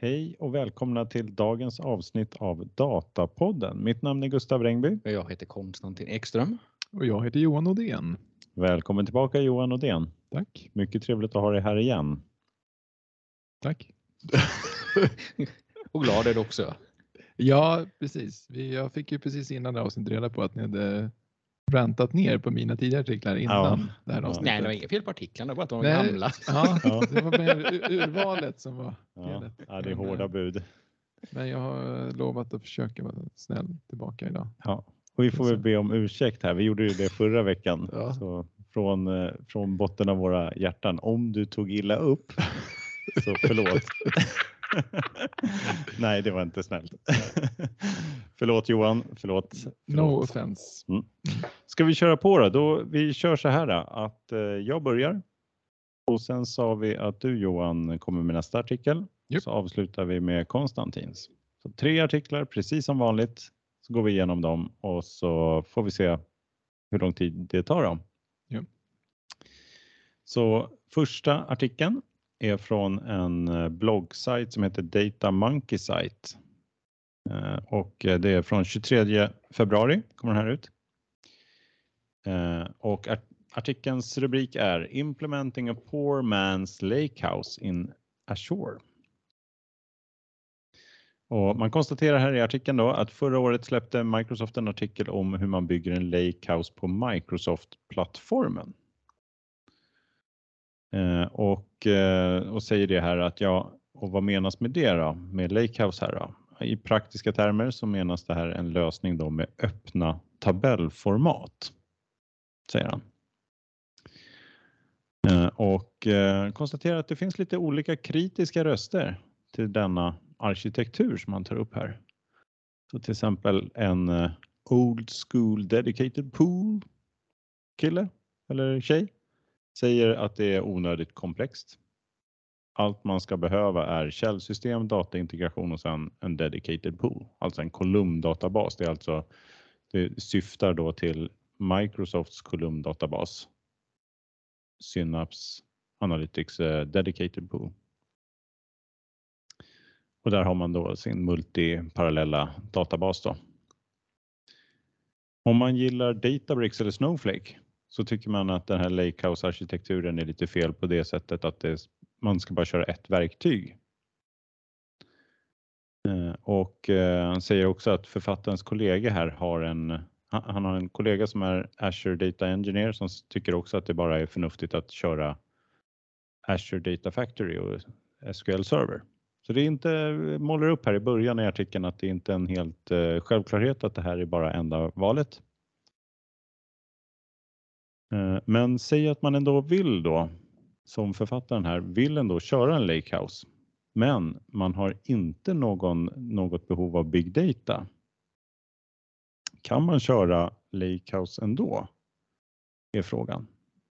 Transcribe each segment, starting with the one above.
Hej och välkomna till dagens avsnitt av Datapodden. Mitt namn är Gustav Rengby. Jag heter Konstantin Ekström. Och jag heter Johan Odén. Välkommen tillbaka Johan Odén. Tack. Mycket trevligt att ha dig här igen. Tack. och glad är du också. Ja, precis. Jag fick ju precis innan det avsnittet reda på att ni hade rantat ner på mina tidigare artiklar innan Ja. det här Ja. Nej, det var inget fel på artiklarna, bara att de var Nej. gamla. Ja, det var mer ur- urvalet som var Ja, felet. ja, det är hårda eh, bud. Men jag har lovat att försöka vara snäll tillbaka idag. Ja. Och vi får väl be om ursäkt här. Vi gjorde ju det förra veckan. Ja. Så från, eh, från botten av våra hjärtan. Om du tog illa upp så förlåt. Nej, det var inte snällt. förlåt Johan, förlåt. No förlåt. offense. Ska vi köra på då? då? Vi kör så här att eh, jag börjar och sen sa vi att du Johan kommer med nästa artikel. Japp. Så avslutar vi med Konstantins. Så tre artiklar precis som vanligt. Så går vi igenom dem och så får vi se hur lång tid det tar dem. Japp. Så första artikeln är från en eh, bloggsajt som heter Data Monkey Site. Eh, och eh, det är från 23 februari kommer den här ut. Och artikelns rubrik är Implementing a poor man's lakehouse in Azure. Och man konstaterar här i artikeln då att förra året släppte Microsoft en artikel om hur man bygger en lakehouse på Microsoft-plattformen. Eh, och, eh, och säger det här att ja, och vad menas med det då? Med lakehouse här då? I praktiska termer så menas det här en lösning då med öppna tabellformat, säger han. Eh, Och eh, konstaterar att det finns lite olika kritiska röster till denna arkitektur som han tar upp här. Så till exempel en eh, old school dedicated pool kille eller tjej säger att det är onödigt komplext. Allt man ska behöva är källsystem, dataintegration och sen en dedicated pool, alltså en kolumndatabas. Det är alltså det syftar då till Microsofts kolumndatabas. Synapse Analytics eh, Dedicated Pool. Och där har man då sin multiparallella databas då. Om man gillar Databricks eller Snowflake så tycker man att den här Lakehouse-arkitekturen är lite fel på det sättet att det, man ska bara köra ett verktyg. Eh, och eh, han säger också att författarens kollega här har en, han har en kollega som är Azure Data Engineer som tycker också att det bara är förnuftigt att köra Azure Data Factory och SQL Server. Så det är inte, målar upp här i början i artikeln att det inte är en helt eh, självklarhet att det här är bara enda valet. Eh, men säg att man ändå vill då, som författaren här, vill ändå köra en lakehouse. Men man har inte någon, något behov av big data. Kan man köra lakehouse ändå? Är frågan.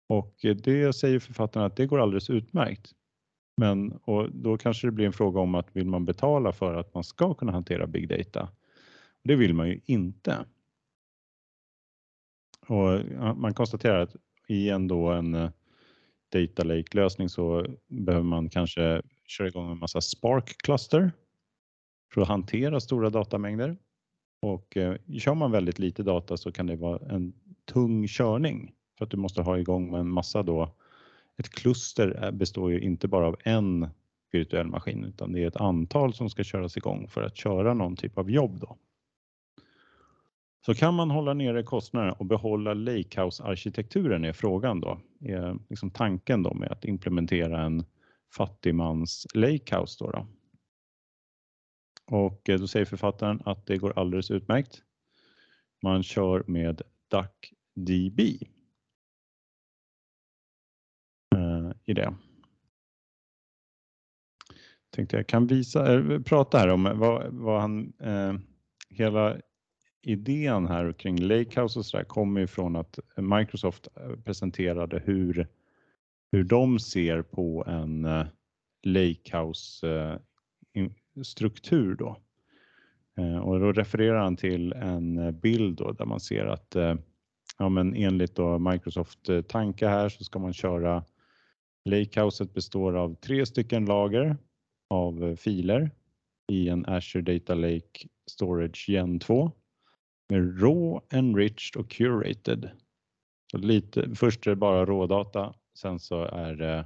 Och det säger författaren att det går alldeles utmärkt. Men och då kanske det blir en fråga om att vill man betala för att man ska kunna hantera big data? Det vill man ju inte. Och man konstaterar att i en, då en eh, data lake lösning så behöver man kanske köra igång en massa Spark kluster för att hantera stora datamängder. Och eh, kör man väldigt lite data så kan det vara en tung körning för att du måste ha igång med en massa då. Ett kluster eh, består ju inte bara av en virtuell maskin utan det är ett antal som ska köras igång för att köra någon typ av jobb då. Så kan man hålla nere kostnaderna och behålla Lakehouse-arkitekturen är frågan då. Är liksom tanken då med att implementera en fattigmans Lakehouse då. då. Och eh, då säger författaren att det går alldeles utmärkt. Man kör med DuckDB. Eh, I det. Tänkte jag kan visa, äh, prata här om vad, vad han, eh, hela idén här kring Lakehouse och så där kommer från att Microsoft eh, presenterade hur, hur de ser på en eh, Lakehouse-struktur. Eh, då. Och då refererar han till en bild då där man ser att ja, men enligt då Microsoft tanke här så ska man köra Lakehouset består av tre stycken lager av filer i en Azure Data Lake Storage Gen 2 med raw, enriched och curated. Så lite, först är det bara rådata, sen så är det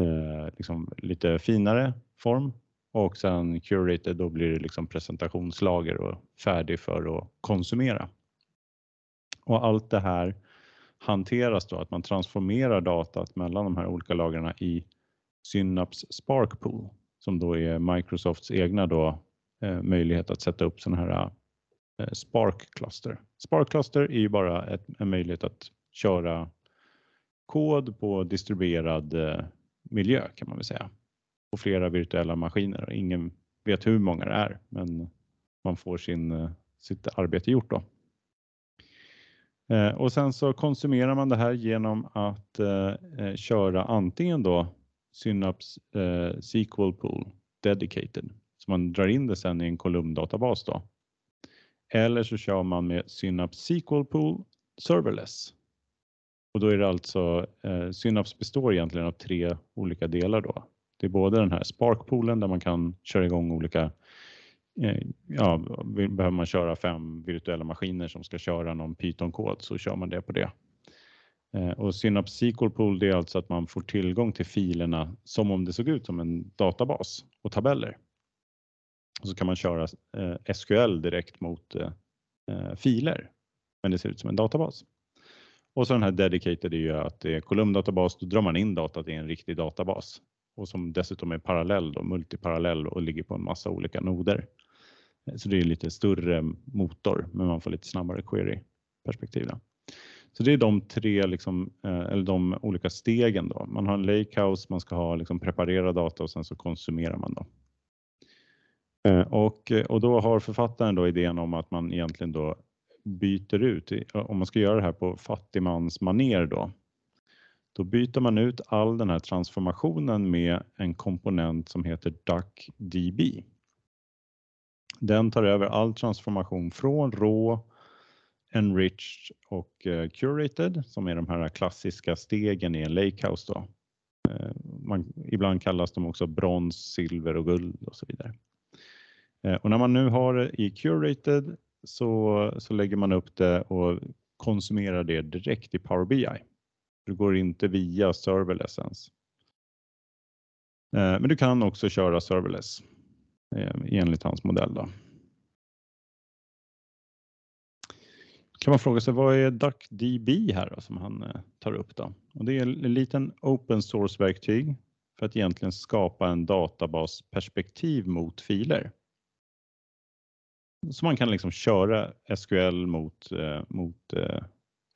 eh, liksom lite finare form och sen curated då blir det liksom presentationslager och färdig för att konsumera. Och allt det här hanteras då att man transformerar datat mellan de här olika lagren i Synapse Spark Pool som då är Microsofts egna då, eh, möjlighet att sätta upp sådana här Eh, Spark Cluster. Spark Cluster är ju bara ett, en möjlighet att köra kod på distribuerad eh, miljö kan man väl säga. På flera virtuella maskiner. Ingen vet hur många det är men man får sin, eh, sitt arbete gjort då. Och sen så konsumerar man det här genom att eh köra antingen då Synapse eh, SQL Pool Dedicated. Så man drar in det sen i en kolumndatabas då. Eller så kör man med Synapse SQL Pool Serverless. Och då är det alltså, eh, Synapse består egentligen av tre olika delar då. Det är både den här Spark-poolen där man kan köra igång olika eh, Ja, behöver man köra fem virtuella maskiner som ska köra någon Python-kod så kör man det på det. Eh, och Synapse SQL Pool det är alltså att man får tillgång till filerna som om det såg ut som en databas och tabeller. Och så kan man köra eh, SQL direkt mot eh, eh, filer, men det ser ut som en databas. Och så den här dedicated är ju att det är kolumndatabas, då drar man in datat i en riktig databas och som dessutom är parallell och multiparallell och ligger på en massa olika noder. Så det är lite större motor, men man får lite snabbare query perspektiv. Så det är de tre, liksom, eh, eller de olika stegen då. Man har en lakehouse, man ska ha liksom preparera data och sen så konsumerar man då. Eh, och, eh, och då har författaren då idén om att man egentligen då byter ut, eh, om man ska göra det här på fattigmansmaner då, då byter man ut all den här transformationen med en komponent som heter DuckDB. Den tar över all transformation från raw enriched och curated som är de här klassiska stegen i en lakehouse. Då. Man, ibland kallas de också brons, silver och guld och så vidare. Eh, och när man nu har det i curated så, så lägger man upp det och konsumerar det direkt i Power BI. Du går inte via serverless ens. Eh, men du kan också köra serverless eh, enligt hans modell. Då. kan man fråga sig vad är DuckDB här då, som han tar upp då? Och det är en liten open source verktyg för att egentligen skapa en databasperspektiv mot filer. Så man kan liksom köra SQL mot, eh, mot eh,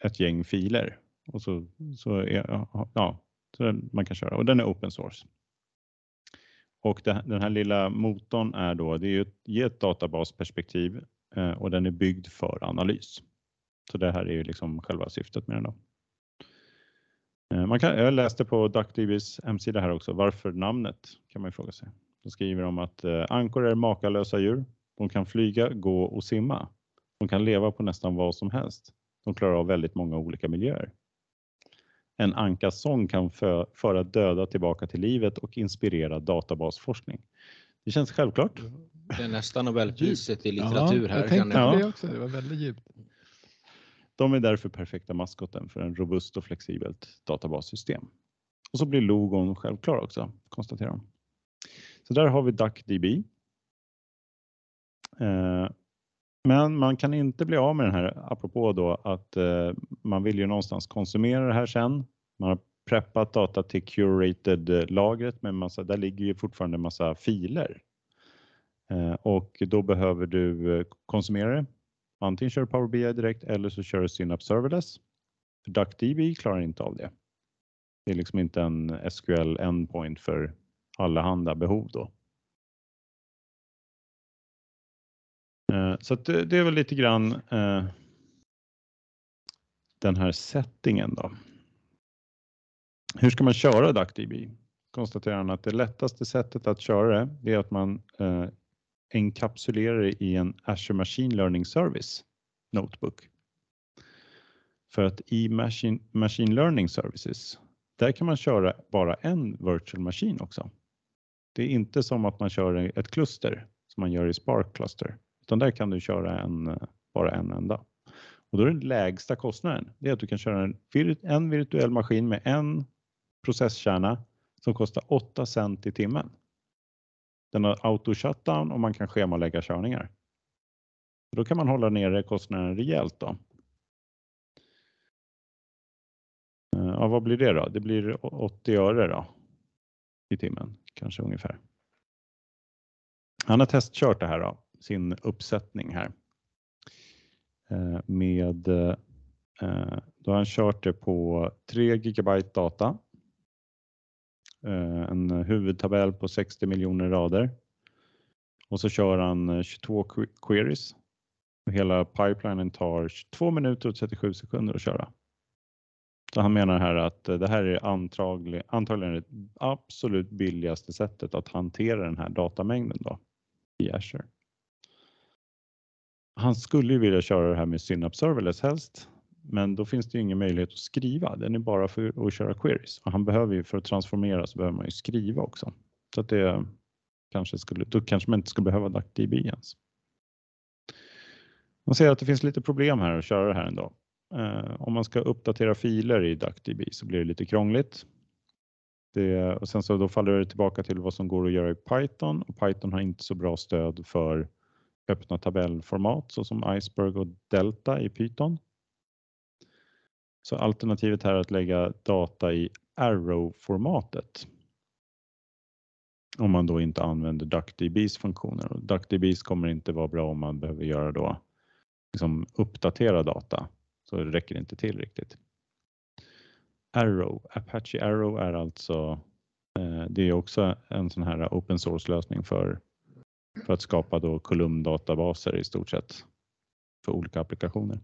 ett gäng filer och så, så är, ja, så man kan köra och den är open source. Och det, den här lilla motorn är då, det är ju ett, ett databasperspektiv eh, och den är byggd för analys. Så det här är ju liksom själva syftet med den. Då. Eh, man kan, jag läste på DuckDBs hemsida här också, varför namnet kan man ju fråga sig. Då skriver de att eh, ankor är makalösa djur. De kan flyga, gå och simma. De kan leva på nästan vad som helst. De klarar av väldigt många olika miljöer. En ankas sång kan för, föra döda tillbaka till livet och inspirera databasforskning. Det känns självklart. Det är nästan Nobelpriset i litteratur ja, här. Jag tänkte på det också, det var väldigt djupt. De är därför perfekta maskoten för en robust och flexibelt databassystem. Och så blir logon självklar också, konstaterar de. Så där har vi DuckDB. Eh, men man kan inte bli av med den här, apropå då att eh, man vill ju någonstans konsumera det här sen. Man har preppat data till curated-lagret, eh, men massa, där ligger ju fortfarande en massa filer. Och då behöver du konsumera det Antingen kör du Power BI direkt eller så kör du Synapse Serverless. För DuckDB klarar inte av det. Det är liksom inte en SQL endpoint för allehanda behov då. Eh, så det, det är väl lite grann eh, den här settingen då. Hur ska man köra DuckDB? Konstaterar han att det lättaste sättet att köra det är att man eh, enkapsulerar i en Azure Machine Learning Service Notebook. För att i Machine, machine Learning Services, där kan man köra bara en virtual machine också. Det är inte som att man kör ett kluster som man gör i Spark Cluster, utan där kan du köra en, bara en enda. Och då är den lägsta kostnaden, det är att du kan köra en, en virtuell maskin med en processkärna som kostar 8 cent i timmen. Den har auto shutdown och man kan schemalägga körningar. Då kan man hålla nere kostnaden rejält då. Eh, ja, vad blir det då? Det blir 80 öre då i timmen kanske ungefär. Han har testkört det här då, sin uppsättning här eh, med eh, då har han kört det på 3 gigabyte data. Eh, en huvudtabell på 60 miljoner rader. Och så kör han eh, 22 queries. Hela pipelinen tar 2 minuter och 37 sekunder att köra. Så han menar här att eh, det här är antagligen, antagligen det absolut billigaste sättet att hantera den här datamängden då i Azure. Han skulle ju vilja köra det här med Synapse Serverless helst, men då finns det ju ingen möjlighet att skriva. Den är bara för att köra queries och han behöver ju för att transformera så behöver man ju skriva också. Så att det kanske skulle, då kanske man inte skulle behöva DuckDB ens. Man ser att det finns lite problem här att köra det här ändå. Eh, om man ska uppdatera filer i DuckDB så blir det lite krångligt. Det, och sen så då faller det tillbaka till vad som går att göra i Python och Python har inte så bra stöd för öppna tabellformat såsom Iceberg och Delta i Python. Så alternativet här är att lägga data i Arrow-formatet. Om man då inte använder DuckDBs funktioner. Och DuckDBs kommer inte vara bra om man behöver göra då liksom uppdatera data så det räcker inte till riktigt. Arrow, Apache Arrow är alltså eh, det är också en sån här open source lösning för, för att skapa då kolumndatabaser i stort sett för olika applikationer.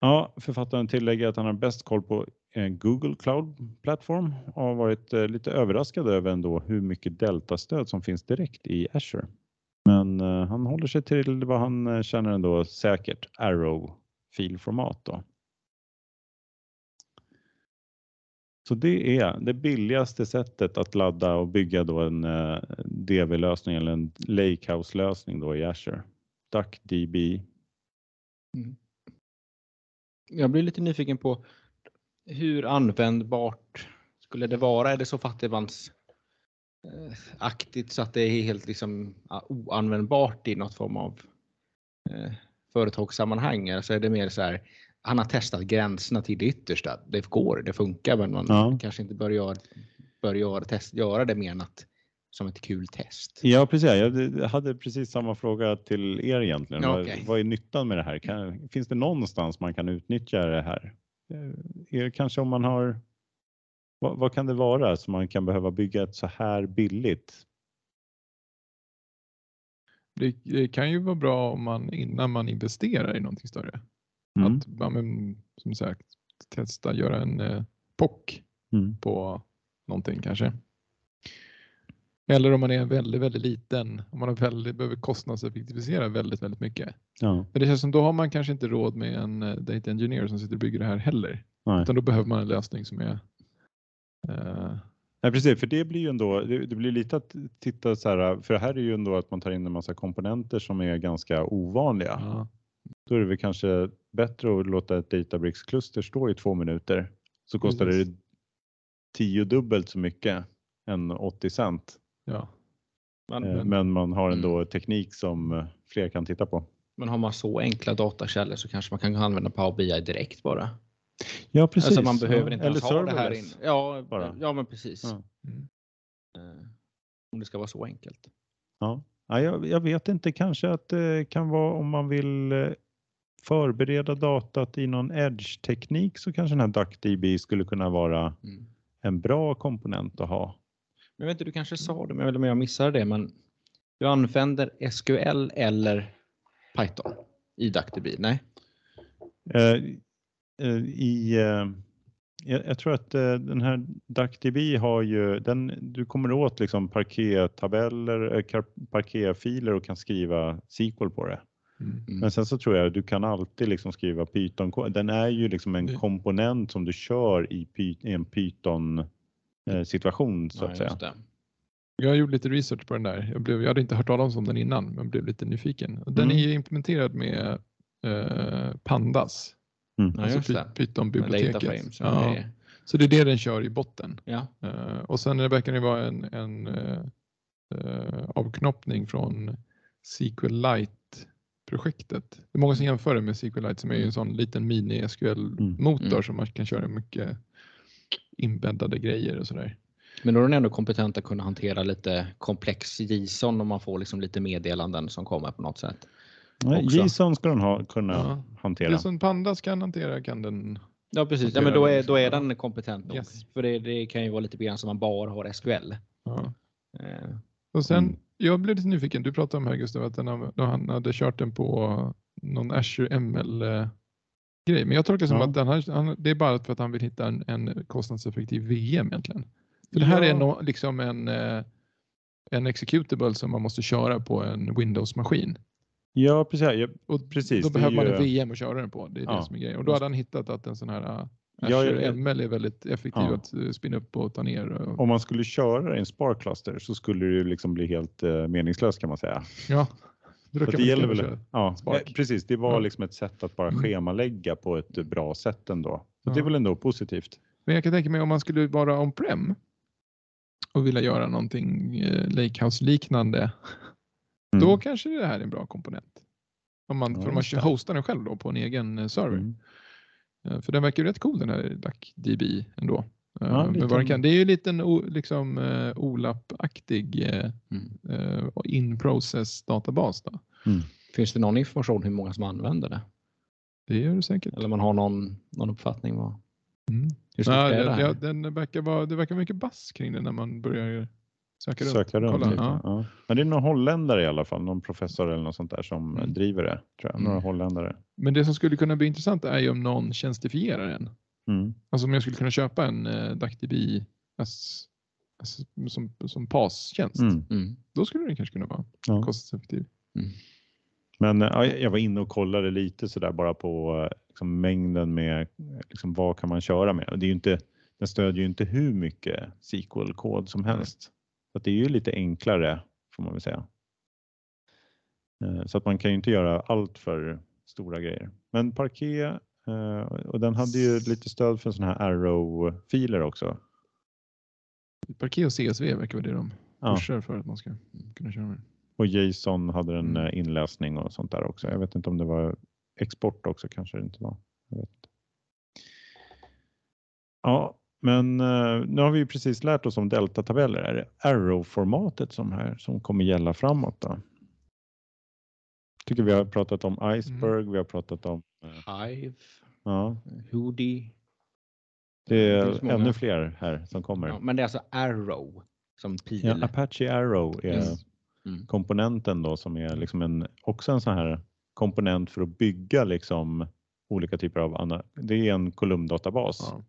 Ja, författaren tillägger att han har bäst koll på eh, Google Cloud Platform och har varit eh, lite överraskad över ändå hur mycket Delta-stöd som finns direkt i Azure. Men eh, han håller sig till vad han känner ändå säkert, Arrow filformat då. Så det är det billigaste sättet att ladda och bygga då en eh, DV-lösning eller en Lakehouse-lösning då i Azure. DuckDB. Mm. Jag blir lite nyfiken på hur användbart skulle det vara? Är det så fattigmans så att det är helt liksom oanvändbart i något form av eh, företagssammanhang. Alltså är det mer så här, han har testat gränserna till det yttersta. Det går, det funkar, men man ja. kanske inte bör, göra, bör göra, test, göra det mer än att som ett kul test. Ja, precis. Jag hade precis samma fråga till er egentligen. Ja, okay. vad, är nyttan med det här? Kan, finns det någonstans man kan utnyttja det här? Eh, är kanske om man har vad, vad, kan det vara som man kan behöva bygga ett så här billigt? Det, det kan ju vara bra om man innan man investerar i någonting större. Mm. Att man, som sagt testa göra en eh, POC mm. på någonting kanske. Eller om man är väldigt, väldigt liten, om man väldigt, behöver kostnadseffektivisera väldigt, väldigt mycket. Ja. Men det känns som då har man kanske inte råd med en eh, data engineer som sitter och bygger det här heller. Nej. Utan då behöver man en lösning som är Uh. Nej, precis, för det blir ju ändå, det, det, blir lite att titta så här, för det här är ju ändå att man tar in en massa komponenter som är ganska ovanliga. Ja. Då är det väl kanske bättre att låta ett Databricks-kluster stå i två minuter så kostar precis. det tio dubbelt så mycket än 80 cent. Ja. Men, eh, men man har ändå mm. teknik som fler kan titta på. Men har man så enkla datakällor så kanske man kan använda Power BI direkt bara. Ja, precis. Alltså man behöver inte Eller ha det här in. Ja, bara. ja men precis. Ja. Mm. Eh, om det ska vara så enkelt. Ja, ja jag, jag, vet inte, kanske att det kan vara om man vill eh, förbereda datat i någon edge-teknik så kanske den här DuckDB skulle kunna vara mm. en bra komponent att ha. Jag vet inte, du kanske sa det, men jag jag missade det, men du använder SQL eller Python i DuckDB? Nej? Eh, Eh, i eh, jag, tror att eh, den här DuckDB har ju, den, du kommer åt liksom parquet-tabeller, parquet-filer och kan skriva SQL på det. Mm. Men sen så tror jag att du kan alltid liksom skriva Python. Den är ju liksom en komponent som du kör i, i en Python eh, situation så att Ja, säga. Jag gjorde lite research på den där. Jag, blev, jag hade inte hört talas om den innan men blev lite nyfiken. Den Mm. är ju implementerad med eh, Pandas, Mm. Ja, alltså Python-biblioteket. Ja. Ja. Så det är det den kör i botten. ja. Eh, och sen verkar det vara en, en eh, eh, avknoppning från SQLite-projektet. Det är många som jämför det med SQLite som är en sån liten mini-SQL-motor Mm. som man kan köra mycket inbäddade grejer och sådär. Men då är den ändå kompetent att kunna hantera lite komplex JSON om man får liksom lite meddelanden som kommer på något sätt. Nej, också. JSON ska den ha, kunna Ja. hantera. Som Pandas kan hantera kan den. Ja precis, ja, men då är, då är den kompetent nog. Yes. För det, det kan ju vara lite begränsat om man bara har SQL. Ja. Eh, Och sen, Mm. jag blev lite nyfiken, du pratade om här Gustav att då han hade kört den på någon Azure ML eh, grej. Men jag tolkar det som Ja. att den har, han, det är bara för att han vill hitta en, en kostnadseffektiv VM egentligen. För det här Ja. är no, liksom en, eh, en executable som man måste köra på en Windows-maskin. Ja, precis. Ja, Och Precis, då det behöver man ju- en VM att köra den på. Det är Ja. det som är grejen. Och då hade han hittat att en sån här uh, Ja, Azure jag- ML är väldigt effektiv Ja. att eh, spinna upp och ta ner. Och, Om man skulle köra en Spark Cluster så skulle det ju liksom bli helt eh, meningslöst kan man säga. ja, man det gäller väl, ja, Spark. eh, precis. Det var Ja. liksom ett sätt att bara Mm. schemalägga på ett bra sätt ändå. Så det är väl ändå positivt. Men jag kan tänka mig om man skulle vara on-prem och vilja göra någonting eh, Lakehouse-liknande, Mm. då kanske det här är en bra komponent. Om man, Ja, för man just det. hostar den själv då på en egen eh, server. Mm. Eh, För den verkar ju rätt cool den här DuckDB ändå. Eh, Ja, men lite- vad den kan. Det är ju en o- liksom, OLAP-aktig mm. in-process databas. Då. Finns det någon information hur många som använder det? Det gör det säkert. Eller man har någon, någon uppfattning? Vad, Mm. är det ja, den verkar vara, det verkar vara mycket bass kring det när man börjar söka runt. Söka runt Kolla, lite. ja. Ja. Men det är någon holländare i alla fall, någon professor eller något sånt där som Mm. driver det. Tror jag. Mm. Några holländare. Men det som skulle kunna bli intressant är ju om någon tjänstifierar den. Mm. Alltså om jag skulle kunna köpa en as, as, som, som PAS-tjänst. Mm. Mm. Då skulle den kanske kunna vara Ja. kostnadseffektiv. Men eh, ja, jag var inne och kollade lite sådär bara på eh, liksom, mängden med eh, liksom, vad kan man köra med. Det är ju inte, den stödjer ju inte hur mycket SQL-kod som helst. Så att det är ju lite enklare får man väl säga. Eh, Så att man kan ju inte göra allt för stora grejer. Men Parquet eh, och den hade ju lite stöd för sådana här arrow-filer också. Parquet och CSV verkar vara det de Ja. pushar för att man ska kunna köra med. Och JSON hade en Mm. eh, inläsning och sånt där också. Jag vet inte om det var export också kanske det inte var. Jag vet inte. Ja, men eh, nu har vi ju precis lärt oss om deltatabeller. Är det arrow-formatet som, här, som kommer gälla framåt då? tycker vi har pratat om iceberg, Mm. vi har pratat om eh, Hive, ja, Hoodie. det är många. ännu fler här som kommer. Ja, men det är alltså Arrow som pil. Ja, Apache Arrow är Yes. Mm. komponenten då som är liksom en, också en sån här komponent för att bygga liksom olika typer av, det är en kolumndatabas Ja.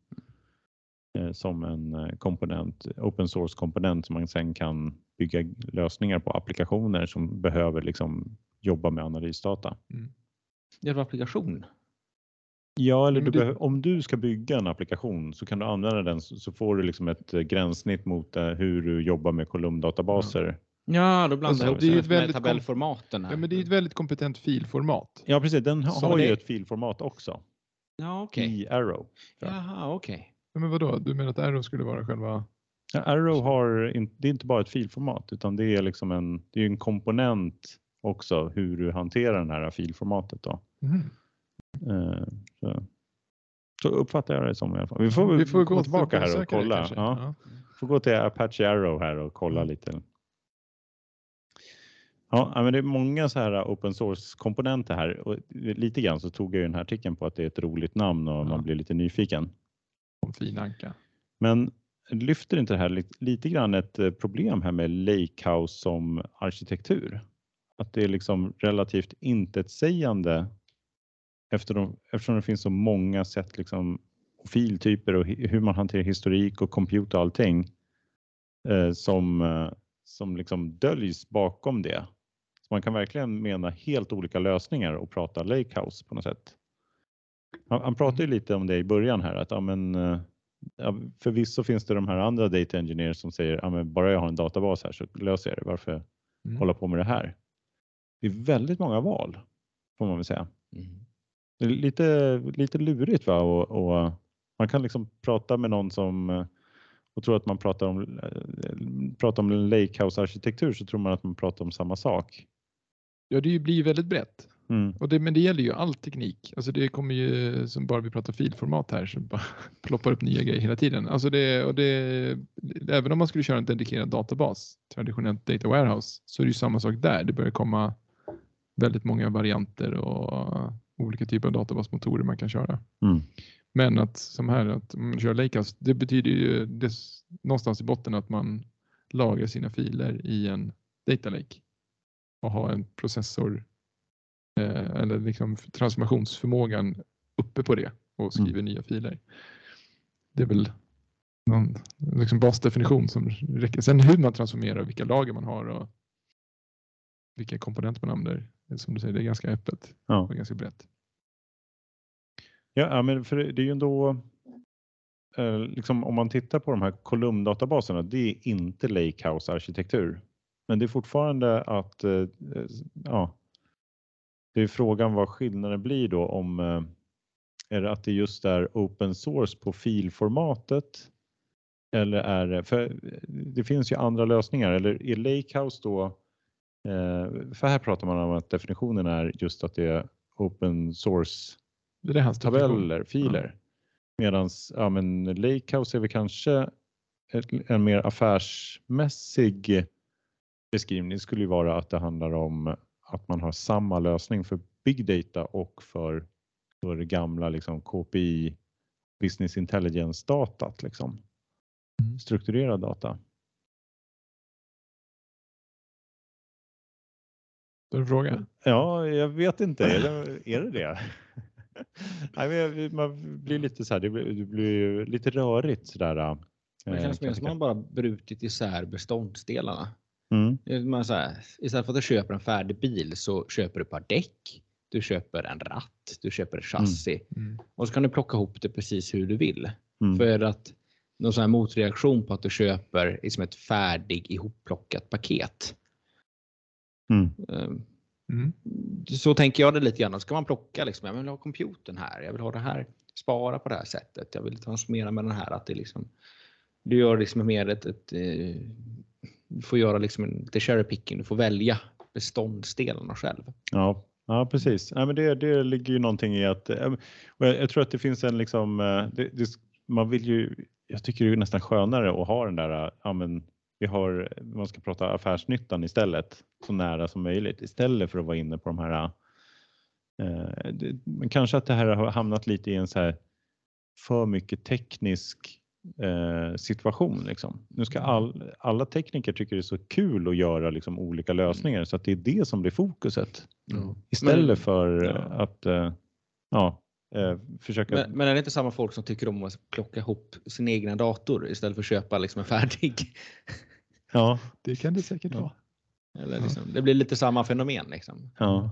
Eh, som en eh, komponent, open source komponent som man sen kan bygga lösningar på applikationer som behöver liksom jobba med analysdata. Det är en applikation. Ja, eller Men du behöver, om du ska bygga en applikation så kan du använda den så, får du liksom ett eh, gränssnitt mot hur du jobbar med kolumndatabaser. Ja, då blandar Alltså, jag ihop det är ju det ett med tabellformaten. Här. ja, men det är ett väldigt kompetent filformat. Ja, precis. Den ha- Så har ju det- ett filformat också Ja, okej. i Arrow. Ja. Jaha, okej. Ja, men vadå, du menar att Arrow skulle vara själva... Ja, Arrow har, in, det är inte bara ett filformat utan det är liksom en, det är en komponent också hur du hanterar det här filformatet. Då. Mhm. Eh, så. så uppfattar jag det som i alla fall. Vi får, Vi får gå gå tillbaka här och kolla. Ja. Ja. Får gå till Apache Arrow här och kolla Mm. lite. Ja, ja, men det är många så här open source komponenter här och lite grann så tog jag ju den här artikeln på att det är ett roligt namn och Ja. man blir lite nyfiken. Om finanka. Men lyfter inte det här lite, lite grann ett eh, problem här med Lakehouse som arkitektur? Att det är liksom relativt intetsägande efter de, eftersom det finns så många sätt liksom och filtyper och hur man hanterar historik och compute och allting eh, som, eh, som liksom döljs bakom det. Så man kan verkligen mena helt olika lösningar och prata Lakehouse på något sätt. Han, han pratade ju lite om det i början här att ja, men, eh, ja, förvisso finns det de här andra data engineers som säger ja, bara jag har en databas här så löser jag det. Varför mm. hålla på med det här? Det är väldigt många val får man väl säga. Mm. Det är lite, lite lurigt va? Och, och, man kan liksom prata med någon som och tror att man pratar om, pratar om lakehouse-arkitektur så tror man att man pratar om samma sak. Ja, det blir väldigt brett. Mm. Och det, men det gäller ju all teknik. Alltså det kommer ju, som bara vi pratar filformat här, så bara ploppar upp nya grejer hela tiden. Alltså det, och det, även om man skulle köra en dedikerad databas, traditionellt data warehouse, så är det ju samma sak där. Det börjar komma väldigt många varianter och olika typer av databasmotorer man kan köra. Mm. Men att som här, att man kör Lakehouse, det betyder ju det, någonstans i botten att man lagrar sina filer i en data lake och har en processor eller liksom transformationsförmågan uppe på det och skriver mm. nya filer. Det är väl någon liksom basdefinition som räcker. Sen hur man transformerar, vilka lager man har och vilka komponenter man använder. Som du säger, det är ganska öppet ja. och ganska brett. Ja, men för det är ju ändå eh, liksom om man tittar på de här kolumndatabaserna, det är inte Lakehouse-arkitektur. Men det är fortfarande att, eh, ja, det är frågan vad skillnaden blir då om eh, är det att det just är open source på filformatet eller är det, för det finns ju andra lösningar eller är Lakehouse då, för här pratar man om att definitionen är just att det är open source det är hans tabeller, filer. Ja. Medan ja, men Lakehouse är väl kanske en mer affärsmässig beskrivning Det skulle ju vara att det handlar om att man har samma lösning för big data och för, för det gamla liksom KPI business intelligence datat liksom. Mm. Strukturerad data. Du har en fråga? Ja, jag vet inte. Är det är det? det? Nej, man blir lite så här, det blir, det blir lite rörigt sådär. Det eh, känns mer som man bara brutit isär beståndsdelarna. Mm. Man så här, istället för att du köper en färdig bil så köper du ett par däck, du köper en ratt, du köper ett chassi mm. Mm. och så kan du plocka ihop det precis hur du vill. Mm. För att någon sån här motreaktion på att du köper liksom ett färdig ihopplockat paket. Mm. Um, Mm. Så tänker jag det lite grann. Ska man plocka liksom, jag vill ha computern här, jag vill ha det här, spara på det här sättet, jag vill transformera med den här. Att det liksom, du gör liksom mer ett, ett, ett eh, du får göra liksom en, lite cherry picking, du får välja beståndsdelarna själv. Ja, ja precis. Ja, men det, det ligger ju någonting i att, eh, och jag, jag tror att det finns en liksom, eh, det, det, man vill ju, jag tycker det är nästan skönare att ha den där, eh, ja men vi har, man ska prata affärsnyttan istället, så nära som möjligt istället för att vara inne på de här eh, men kanske att det här har hamnat lite i en så här för mycket teknisk eh, situation. Liksom. Nu ska all, alla tekniker tycker det är så kul att göra liksom, olika lösningar så att det är det som blir fokuset. Mm. Istället men, för ja. att eh, ja, eh, försöka... Men, men, är det inte samma folk som tycker om att plocka ihop sin egna dator istället för att köpa liksom en färdig? Ja, det kan det säkert vara. Eller liksom, ja. Det blir lite samma fenomen. Liksom. Ja.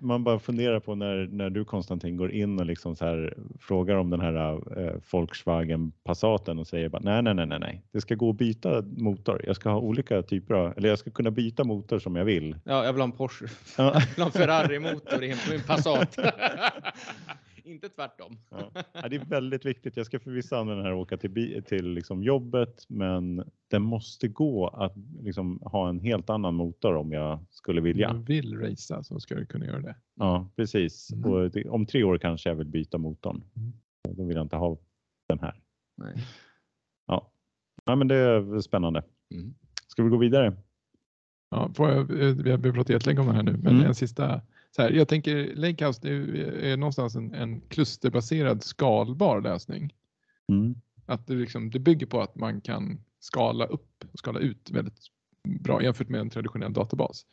Man bara funderar på när, när du Konstantin går in och liksom så här, frågar om den här eh, Volkswagen Passaten och säger bara nej, nej, nej, nej, nej, det ska gå att byta motor. Jag ska ha olika typer av, eller jag ska kunna byta motor som jag vill. Ja, jag vill ha en Porsche. Ja. Jag vill ha en Ferrari motor i min Passat. inte tvärtom. Ja. Det är väldigt viktigt. Jag ska förvisso använda den här och åka till, till liksom jobbet, men det måste gå att liksom ha en helt annan motor om jag skulle vilja. Om du vill racea så ska du kunna göra det. Ja, precis. Mm. Och det, om tre år kanske jag vill byta motorn. Mm. Då vill jag inte ha den här. Nej. Ja. ja, men det är spännande. Mm. Ska vi gå vidare? Ja, får jag, vi har pratat jättelänge om det här nu, men mm. en sista så här, jag tänker Lakehouse det är någonstans en, en klusterbaserad skalbar lösning. Mm. Att det, liksom, det bygger på att man kan skala upp och skala ut väldigt bra jämfört med en traditionell databas.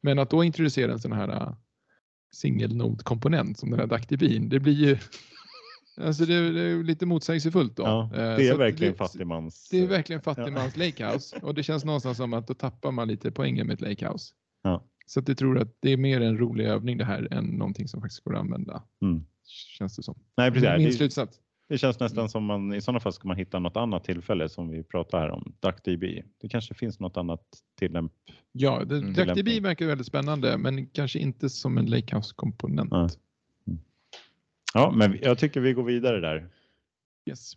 Men att då introducera en sån här uh, single node komponent som den här Dactibin, det blir ju Alltså det, det är lite motsägelsefullt då. Ja, det är så verkligen det, fattigmans. Det är verkligen fattigmans ja. Lakehouse och det känns någonstans som att då tappar man lite poängen med ett Lakehouse. Ja. Så att jag tror att det är mer en rolig övning det här än någonting som faktiskt går att använda. Mm. Känns det som. Nej, precis. Min slutsats. det känns nästan som man i sådana fall ska man hitta något annat tillfälle som vi pratar här om, DuckDB. Det kanske finns något annat tillämp. Ja, det, mm. DuckDB verkar väldigt spännande, men kanske inte som en Lakehouse-komponent. Ja. ja, men jag tycker vi går vidare där. Yes.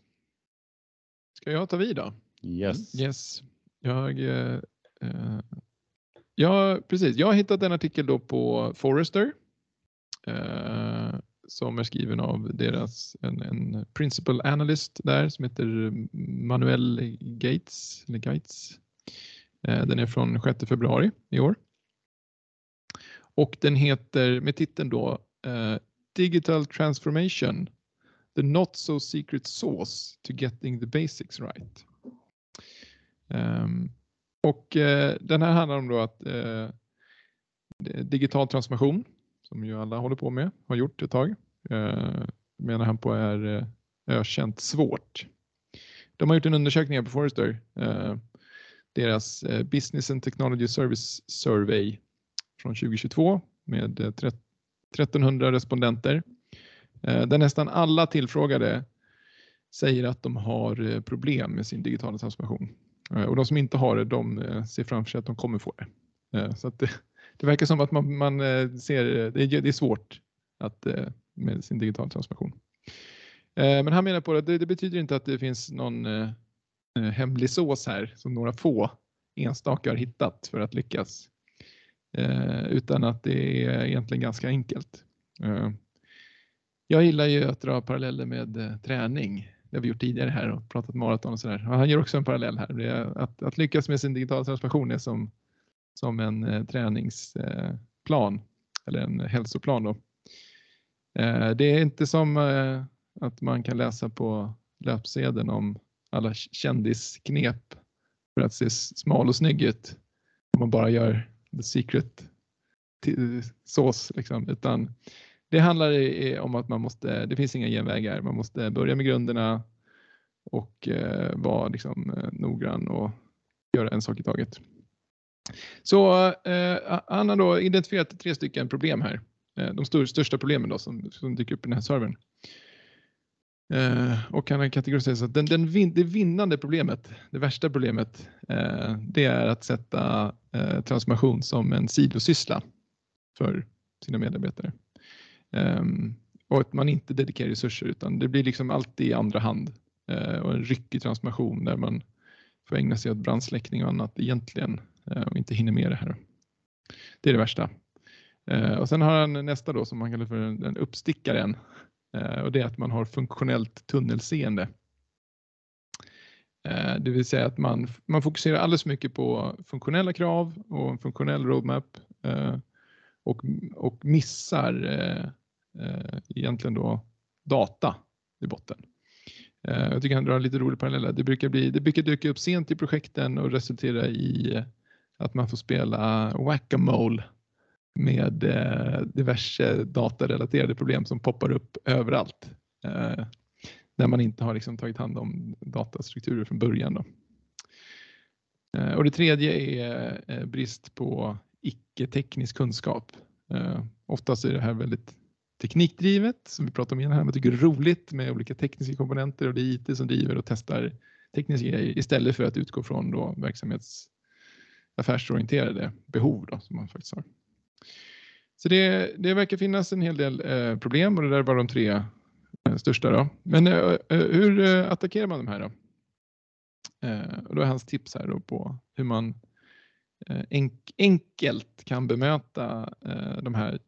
Ska jag ta vid då? Yes. Yes. Jag, eh, eh, ja, precis. Jag har hittat en artikel då på Forrester eh, som är skriven av deras en, en principal analyst där som heter Manuel Gates. Eller Gates. Eh, den är från 6 februari i år. Och den heter med titeln då eh, Digital Transformation the not so secret sauce to getting the basics right. Um, och eh, den här handlar om då att eh, digital transformation som ju alla håller på med, har gjort ett tag, eh, menar han på är eh, ökänt svårt. De har gjort en undersökning här på Forrester, eh, deras eh, Business and Technology Service Survey från 2022 med 1300 respondenter där nästan alla tillfrågade säger att de har problem med sin digitala transformation. Eh, och de som inte har det, de eh, ser framför sig att de kommer få det. Eh, så det, det, verkar som att man, man ser, det är, det är svårt att, med sin digitala transformation. Men han menar på att det, det betyder inte att det finns någon hemlig sås här som några få enstaka har hittat för att lyckas. Utan att det är egentligen ganska enkelt. Jag gillar ju att dra paralleller med träning. Det har vi gjort tidigare här och pratat maraton och sådär. Han gör också en parallell här. Det är att, att lyckas med sin digitala transformation är som, som en eh, träningsplan eh, eller en hälsoplan. Då. Eh, det är inte som eh, att man kan läsa på löpsedeln om alla kändisknep för att se smal och snygg ut. Om man bara gör the secret sås liksom. Utan det handlar om att man måste, det finns inga genvägar, man måste börja med grunderna och eh, vara liksom, eh, noggrann och göra en sak i taget. Så eh, han har då identifierat tre stycken problem här. Eh, de stor, största problemen då som, som dyker upp i den här servern. Eh, och han har kategoriserat så att den, den vin, det vinnande problemet, det värsta problemet, eh, det är att sätta eh, transformation som en sidosyssla för sina medarbetare. Um, och att man inte dedikerar resurser utan det blir liksom alltid i andra hand uh, och en ryckig transformation där man får ägna sig åt brandsläckning och annat egentligen uh, och inte hinner med det här. Det är det värsta. Uh, och sen har han nästa då som man kallar för den uppstickaren och det är att man har funktionellt tunnelseende. Det vill säga att man, man fokuserar alldeles mycket på funktionella krav och en funktionell roadmap eh, och, och missar eh, eh, egentligen då data i botten. Eh, jag tycker han drar en lite rolig parallell. Det brukar, bli, det brukar dyka upp sent i projekten och resultera i eh, att man får spela whack-a-mole med eh, diverse datarelaterade problem som poppar upp överallt. Eh, när man inte har liksom tagit hand om datastrukturer från början. Då. Eh, och det tredje är eh, brist på icke-teknisk kunskap. Eh, oftast är det här väldigt teknikdrivet som vi pratade om innan här. Man tycker det är roligt med olika tekniska komponenter och det är IT som driver och testar tekniska grejer istället för att utgå från då verksamhets affärsorienterade behov då, som man faktiskt har. Så det, det verkar finnas en hel del eh, problem och det där var de tre eh, största. Då. Men eh, eh hur eh, attackerar man de här då? Eh, och då är hans tips här då på hur man Eh, enkelt kan bemöta eh, de här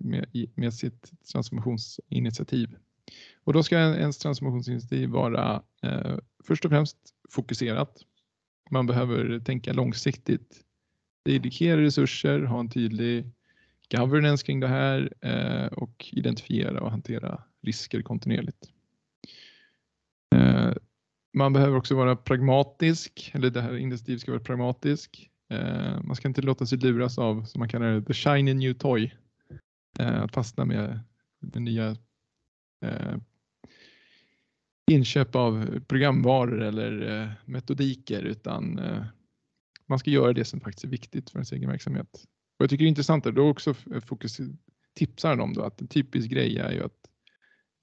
med, sitt transformationsinitiativ. Och då ska ens transformationsinitiativ vara eh, först och främst fokuserat. Man behöver tänka långsiktigt, dedikera resurser, ha en tydlig governance kring det här och identifiera och hantera risker kontinuerligt. Man behöver också vara pragmatisk, eller det här initiativet ska vara pragmatisk. Eh, man ska inte låta sig luras av, som man kallar det, the shiny new toy. Eh, att fastna med, med nya eh, inköp av programvaror eller eh, metodiker utan eh, man ska göra det som faktiskt är viktigt för ens egen verksamhet. Och jag tycker det är intressant att då också fokus, tipsar om då att en typisk grej är ju att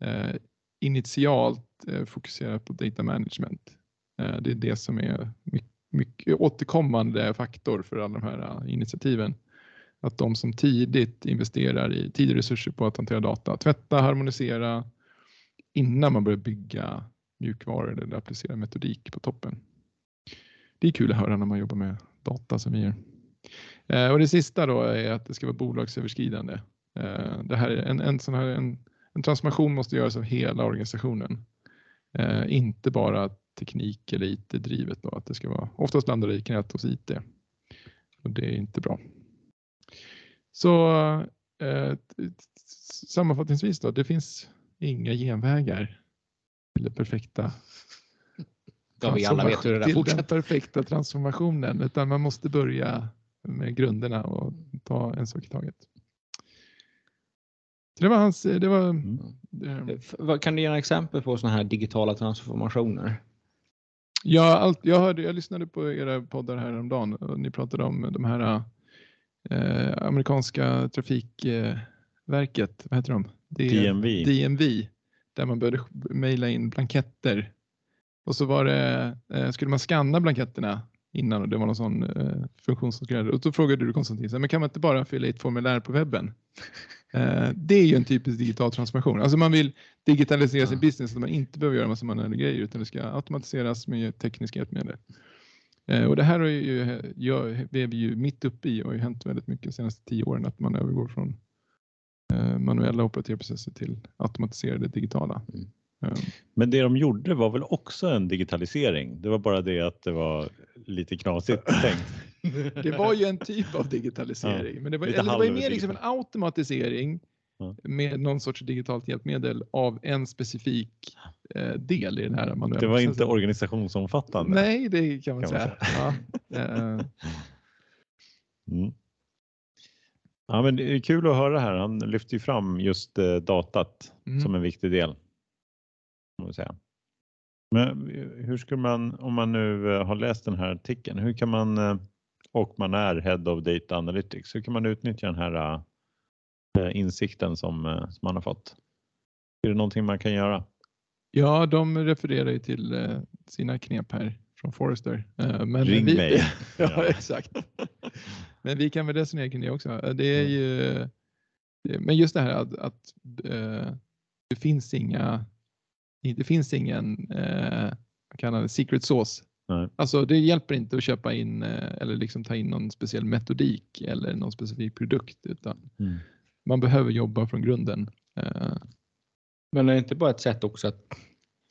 eh, initialt eh, fokusera på data management. Eh, det är det som är mycket, mycket återkommande faktor för alla de här äh, initiativen. Att de som tidigt investerar i tid och resurser på att hantera data, tvätta, harmonisera innan man börjar bygga mjukvaror eller applicera metodik på toppen. Det är kul att höra när man jobbar med data som vi gör. Äh, och det sista då är att det ska vara bolagsöverskridande. Äh, det här är en, en, sån här, en, en transformation måste göras av hela organisationen. Inte bara teknik eller IT-drivet. Då, att det ska vara, oftast landar det i knät hos IT. Och det är inte bra. Så eh, sammanfattningsvis då, det finns inga genvägar till det perfekta Ja, vi alla vet hur det där den perfekta transformationen utan man måste börja med grunderna och ta en sak i taget. Så det var hans, det var... Mm. Det, kan du ge några exempel på sådana här digitala transformationer? Ja, allt, jag, hörde, jag lyssnade på era poddar häromdagen och ni pratade om de här eh, amerikanska trafikverket, vad heter de? DMV. DMV, där man började mejla in blanketter och så var det, eh, skulle man skanna blanketterna innan och det var någon sån eh, funktion som skulle Och då frågade du Konstantin, men kan man inte bara fylla i ett formulär på webben? Eh, det är ju en typisk digital transformation. Alltså man vill digitalisera sin business så att man inte behöver göra massa manuella grejer utan det ska automatiseras med tekniska hjälpmedel. Eh, och det här är ju, jag, är vi ju mitt uppe i och har ju hänt väldigt mycket de senaste tio åren att man övergår från eh, manuella operativprocesser till automatiserade digitala. Mm. Men det de gjorde var väl också en digitalisering? Det var bara det att det var lite knasigt tänkt. det var ju en typ av digitalisering, ja, men det var, eller det var mer liksom en automatisering ja. med någon sorts digitalt hjälpmedel av en specifik eh, del i den här manuella Det var inte organisationsomfattande? Nej, det kan man, kan säga. Man säga. Ja, eh. mm. ja, men det är kul att höra här. Han lyfter ju fram just eh, datat mm. som en viktig del. Säga. Men hur ska man, om man nu eh, har läst den här artikeln, hur kan man eh, och man är Head of Data Analytics, hur kan man utnyttja den här insikten som, som man har fått? Är det någonting man kan göra? Ja, de refererar ju till sina knep här från Forrester. Men Ring vi, mig. ja, exakt. Men vi kan väl resonera kring det också. Det är mm. ju, men just det här att, att det finns inga det finns ingen eh, kan secret sauce. Nej. Alltså det hjälper inte att köpa in eh, eller liksom ta in någon speciell metodik eller någon specifik produkt utan mm. man behöver jobba från grunden. Eh. Men är det inte bara ett sätt också att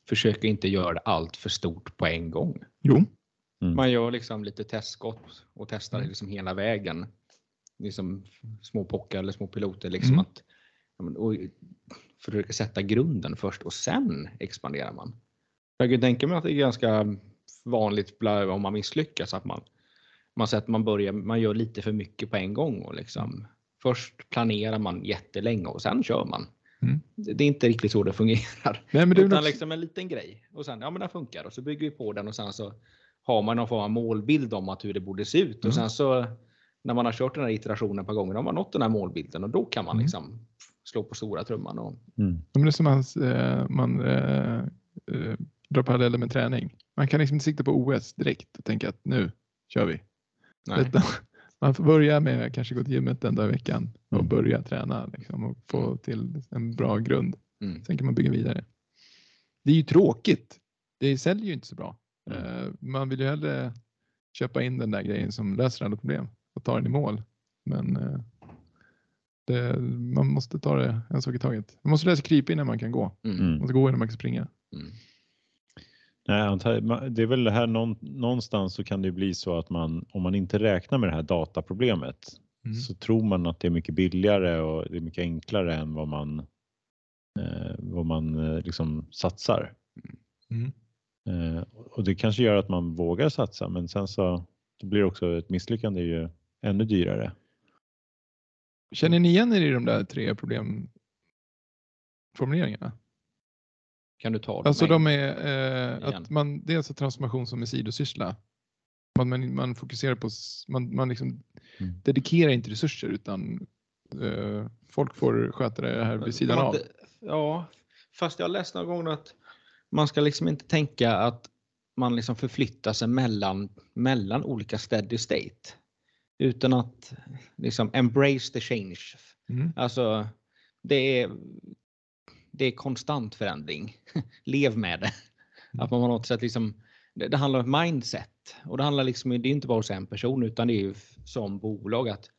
försöka inte göra allt för stort på en gång? Jo. Mm. Man gör liksom lite testskott och testar mm. liksom hela vägen. Liksom små pockar eller små piloter. Liksom mm. att, och försöka sätta grunden först och sen expanderar man. Jag kan tänka mig att det är ganska vanligt om man misslyckas att man, man, att man, börjar, man gör lite för mycket på en gång. Och liksom, först planerar man jättelänge och sen kör man. Mm. Det är inte riktigt så det fungerar. Nej, men det Utan liksom en liten grej och sen, ja men den funkar och så bygger vi på den och sen så har man någon form av målbild om att hur det borde se ut mm. och sen så när man har kört den här iterationen gånger, då har man nått den här målbilden och då kan man mm. liksom slå på stora trumman. Och... Mm. Men det är som att eh, man äh, äh, drar paralleller med träning. Man kan liksom inte sikta på OS direkt och tänka att nu kör vi. Man får börja med kanske gå till gymmet en dag i veckan och mm. börja träna liksom, och få till en bra grund. Mm. Sen kan man bygga vidare. Det är ju tråkigt. Det säljer ju inte så bra. Mm. Man vill ju hellre köpa in den där grejen som löser alla problem och ta den i mål. Men det, man måste ta det en sak i taget. Man måste lära sig krypa innan man kan gå. Mm. Man måste gå innan man kan springa. Mm. Nej, det är väl det här någonstans så kan det bli så att man om man inte räknar med det här dataproblemet mm. så tror man att det är mycket billigare och det är mycket enklare än vad man eh, vad man eh, liksom satsar. Mm. Eh, och det kanske gör att man vågar satsa men sen så det blir också ett misslyckande ju ännu dyrare. Känner ni igen er i de där tre problemformuleringarna? Kan du ta dem? Alltså de är eh, att man dels har transformation som en sidosyssla. Man, man, man fokuserar på, man, man liksom mm. dedikerar inte resurser utan eh, folk får sköta det här vid sidan av. Ja, fast jag har läst någon gång att man ska liksom inte tänka att man liksom förflyttar sig mellan, mellan olika steady state. Utan att liksom embrace the change. Mm. Alltså, det är, det är konstant förändring. Lev med det. Mm. Att man på något sätt liksom, det, det, handlar om mindset och det handlar liksom, det är inte bara hos en person utan det är ju som bolag att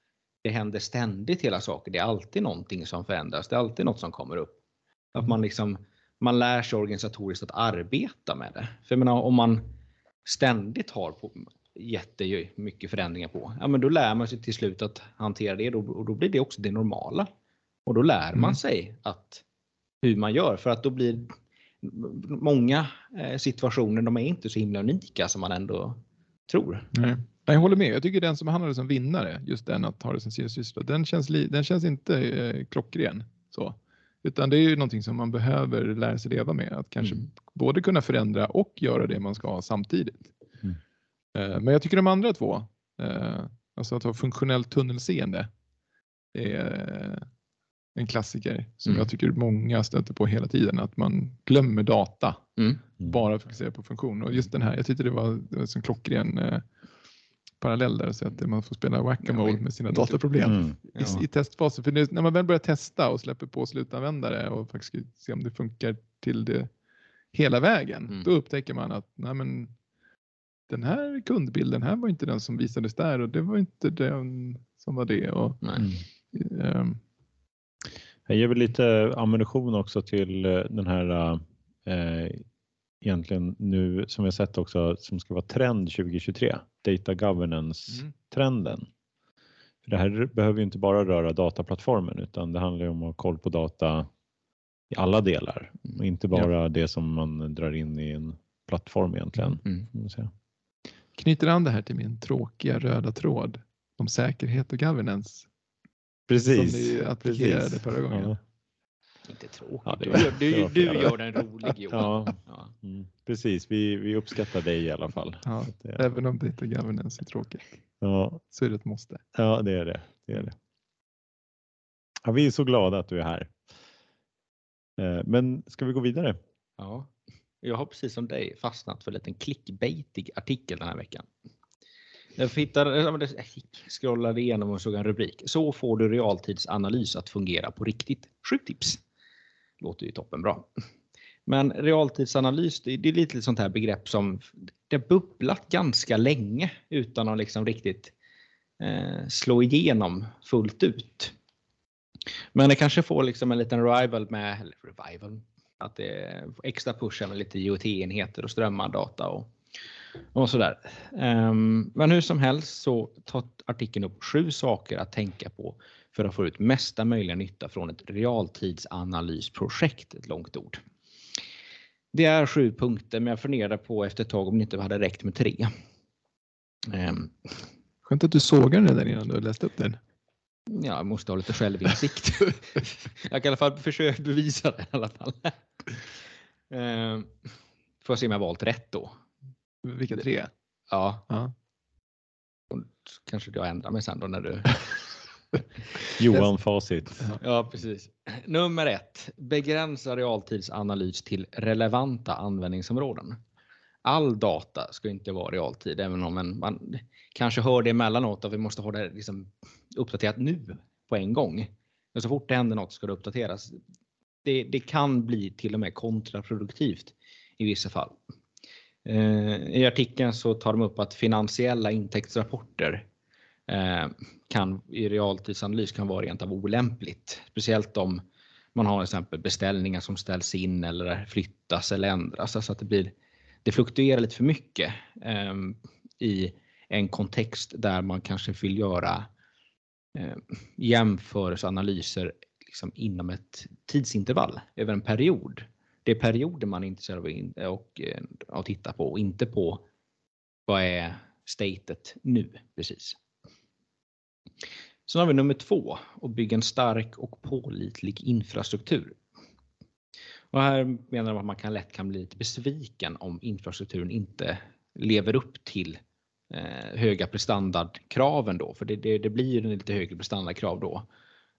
det händer ständigt hela saker. Det är alltid någonting som förändras. Det är alltid något som kommer upp. Att mm. man liksom man lär sig organisatoriskt att arbeta med det. För jag menar, om man ständigt har på, jättemycket förändringar på, ja men då lär man sig till slut att hantera det och då blir det också det normala. Och då lär man mm. sig att hur man gör för att då blir många eh, situationer, de är inte så himla unika som man ändå tror. Nej. Jag håller med. Jag tycker den som handlar som vinnare, just den att ha det som sin syssla, den känns, den känns inte eh, klockren. Så. Utan det är ju någonting som man behöver lära sig leva med. Att kanske mm. både kunna förändra och göra det man ska samtidigt. Mm. Eh, men jag tycker de andra två, eh, alltså att ha funktionellt tunnelseende, är en klassiker som mm. jag tycker många stöter på hela tiden. Att man glömmer data, mm. bara fokuserar på funktion. Och just den här, jag tyckte det var, en klockren eh, parallell där, så att man får spela whack-a-mole med sina dataproblem mm. ja. i, i testfasen. För när man väl börjar testa och släpper på slutanvändare och faktiskt se om det funkar till det hela vägen, mm. då upptäcker man att nej men, den här kundbilden här var inte den som visades där och det var inte den som var det. Och, um, jag ger väl lite ammunition också till eh, den här eh, egentligen nu som vi har sett också som ska vara trend 2023, data governance-trenden. Mm. det här behöver ju inte bara röra dataplattformen utan det handlar om att ha koll på data i alla delar och inte bara ja. det som man drar in i en plattform egentligen. Mm. Knyter an det här till min tråkiga röda tråd om säkerhet och governance. Precis. Som ni applicerade förra gången. Ja. Inte tråkigt. Ja, det, du, du, du gör den rolig Johan. Ja. Mm. Precis, vi, vi uppskattar dig i alla fall. Ja, även om data governance är tråkigt. Ja. Så är det ett måste. Ja, det är det. det, är det. Ja, vi är så glada att du är här. Eh, men ska vi gå vidare? Ja, jag har precis som dig fastnat för en liten clickbaitig artikel den här veckan. Jag hittade, scrollade igenom och såg en rubrik. Så får du realtidsanalys att fungera på riktigt. Sju tips. Låter ju toppenbra. Men realtidsanalys, det är lite sånt här begrepp som det bubblat ganska länge utan att liksom riktigt eh, slå igenom fullt ut. Men det kanske får liksom en liten revival med, eller revival, att det är extra pushar med lite IoT-enheter och strömmardata och och sådär. Um, men hur som helst så tar artikeln upp sju saker att tänka på för att få ut mesta möjliga nytta från ett realtidsanalysprojekt, ett långt ord. Det är sju punkter, men jag funderade på efter ett tag om det inte hade räckt med tre. Um, Skönt att du sågade den där innan du läste upp den. Ja, jag måste ha lite självinsikt. jag kan i alla fall försöka bevisa det i alla fall. Um, får se om jag valt rätt då. Vilka tre? Ja. ja. Kanske jag ändrar mig sen då när du... Johan Facit. Ja, precis. Nummer ett. Begränsa realtidsanalys till relevanta användningsområden. All data ska inte vara realtid, även om en, man kanske hör det emellanåt att vi måste ha det liksom uppdaterat nu på en gång. Men så fort det händer något ska det uppdateras. Det, det kan bli till och med kontraproduktivt i vissa fall. Eh, I artikeln så tar de upp att finansiella intäktsrapporter eh, kan i realtidsanalys kan vara rent av olämpligt. Speciellt om man har exempel beställningar som ställs in eller flyttas eller ändras. Alltså att det, blir, det fluktuerar lite för mycket eh, i en kontext där man kanske vill göra ehm, jämförelseanalyser liksom inom ett tidsintervall över en period det är perioder man är intresserad av och, och att titta på och inte på vad är statet nu precis. Sen har vi nummer två och bygga en stark och pålitlig infrastruktur. Och här menar de att man kan lätt kan bli lite besviken om infrastrukturen inte lever upp till eh, höga prestandardkraven då, för det, det, det blir ju lite högre prestandardkrav då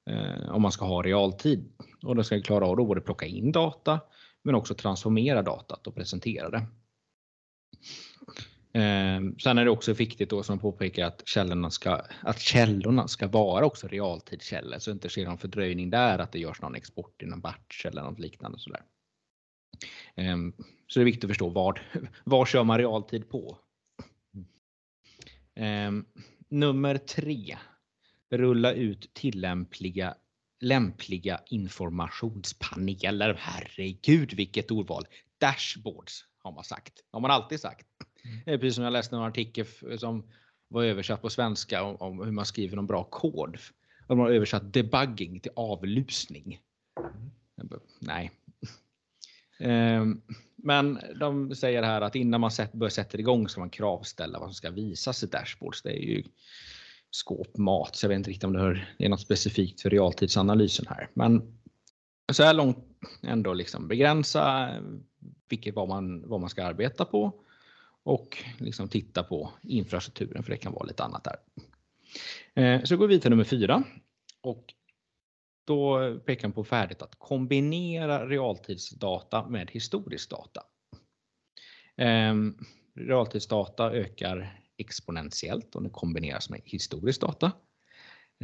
eh, om man ska ha realtid och den ska klara av att både plocka in data men också transformera datat och presentera det. Eh, sen är det också viktigt då som påpekar att källorna ska, att källorna ska vara också realtidskällor så inte sker någon fördröjning där att det görs någon export i någon batch eller något liknande. Sådär. Eh, så det är viktigt att förstå vad, vad kör man realtid på? Eh, nummer tre. Rulla ut tillämpliga lämpliga informationspaneler. Herregud vilket ordval! Dashboards har man sagt. har man alltid sagt. Mm. Precis som jag läste en artikel som var översatt på svenska om, om hur man skriver en bra kod. De har översatt debugging till avlusning. Mm. Nej. Um, men de säger här att innan man börjar sätta igång ska man kravställa vad som ska visas i dashboards. Det är ju skåpmat, så jag vet inte riktigt om det är något specifikt för realtidsanalysen här. Men så här långt ändå liksom begränsa vilket, vad, man, vad man ska arbeta på och liksom titta på infrastrukturen för det kan vara lite annat där. Eh, så går vi till nummer fyra och då pekar man på färdigt att kombinera realtidsdata med historisk data. Ehm, realtidsdata ökar exponentiellt om det kombineras med historisk data.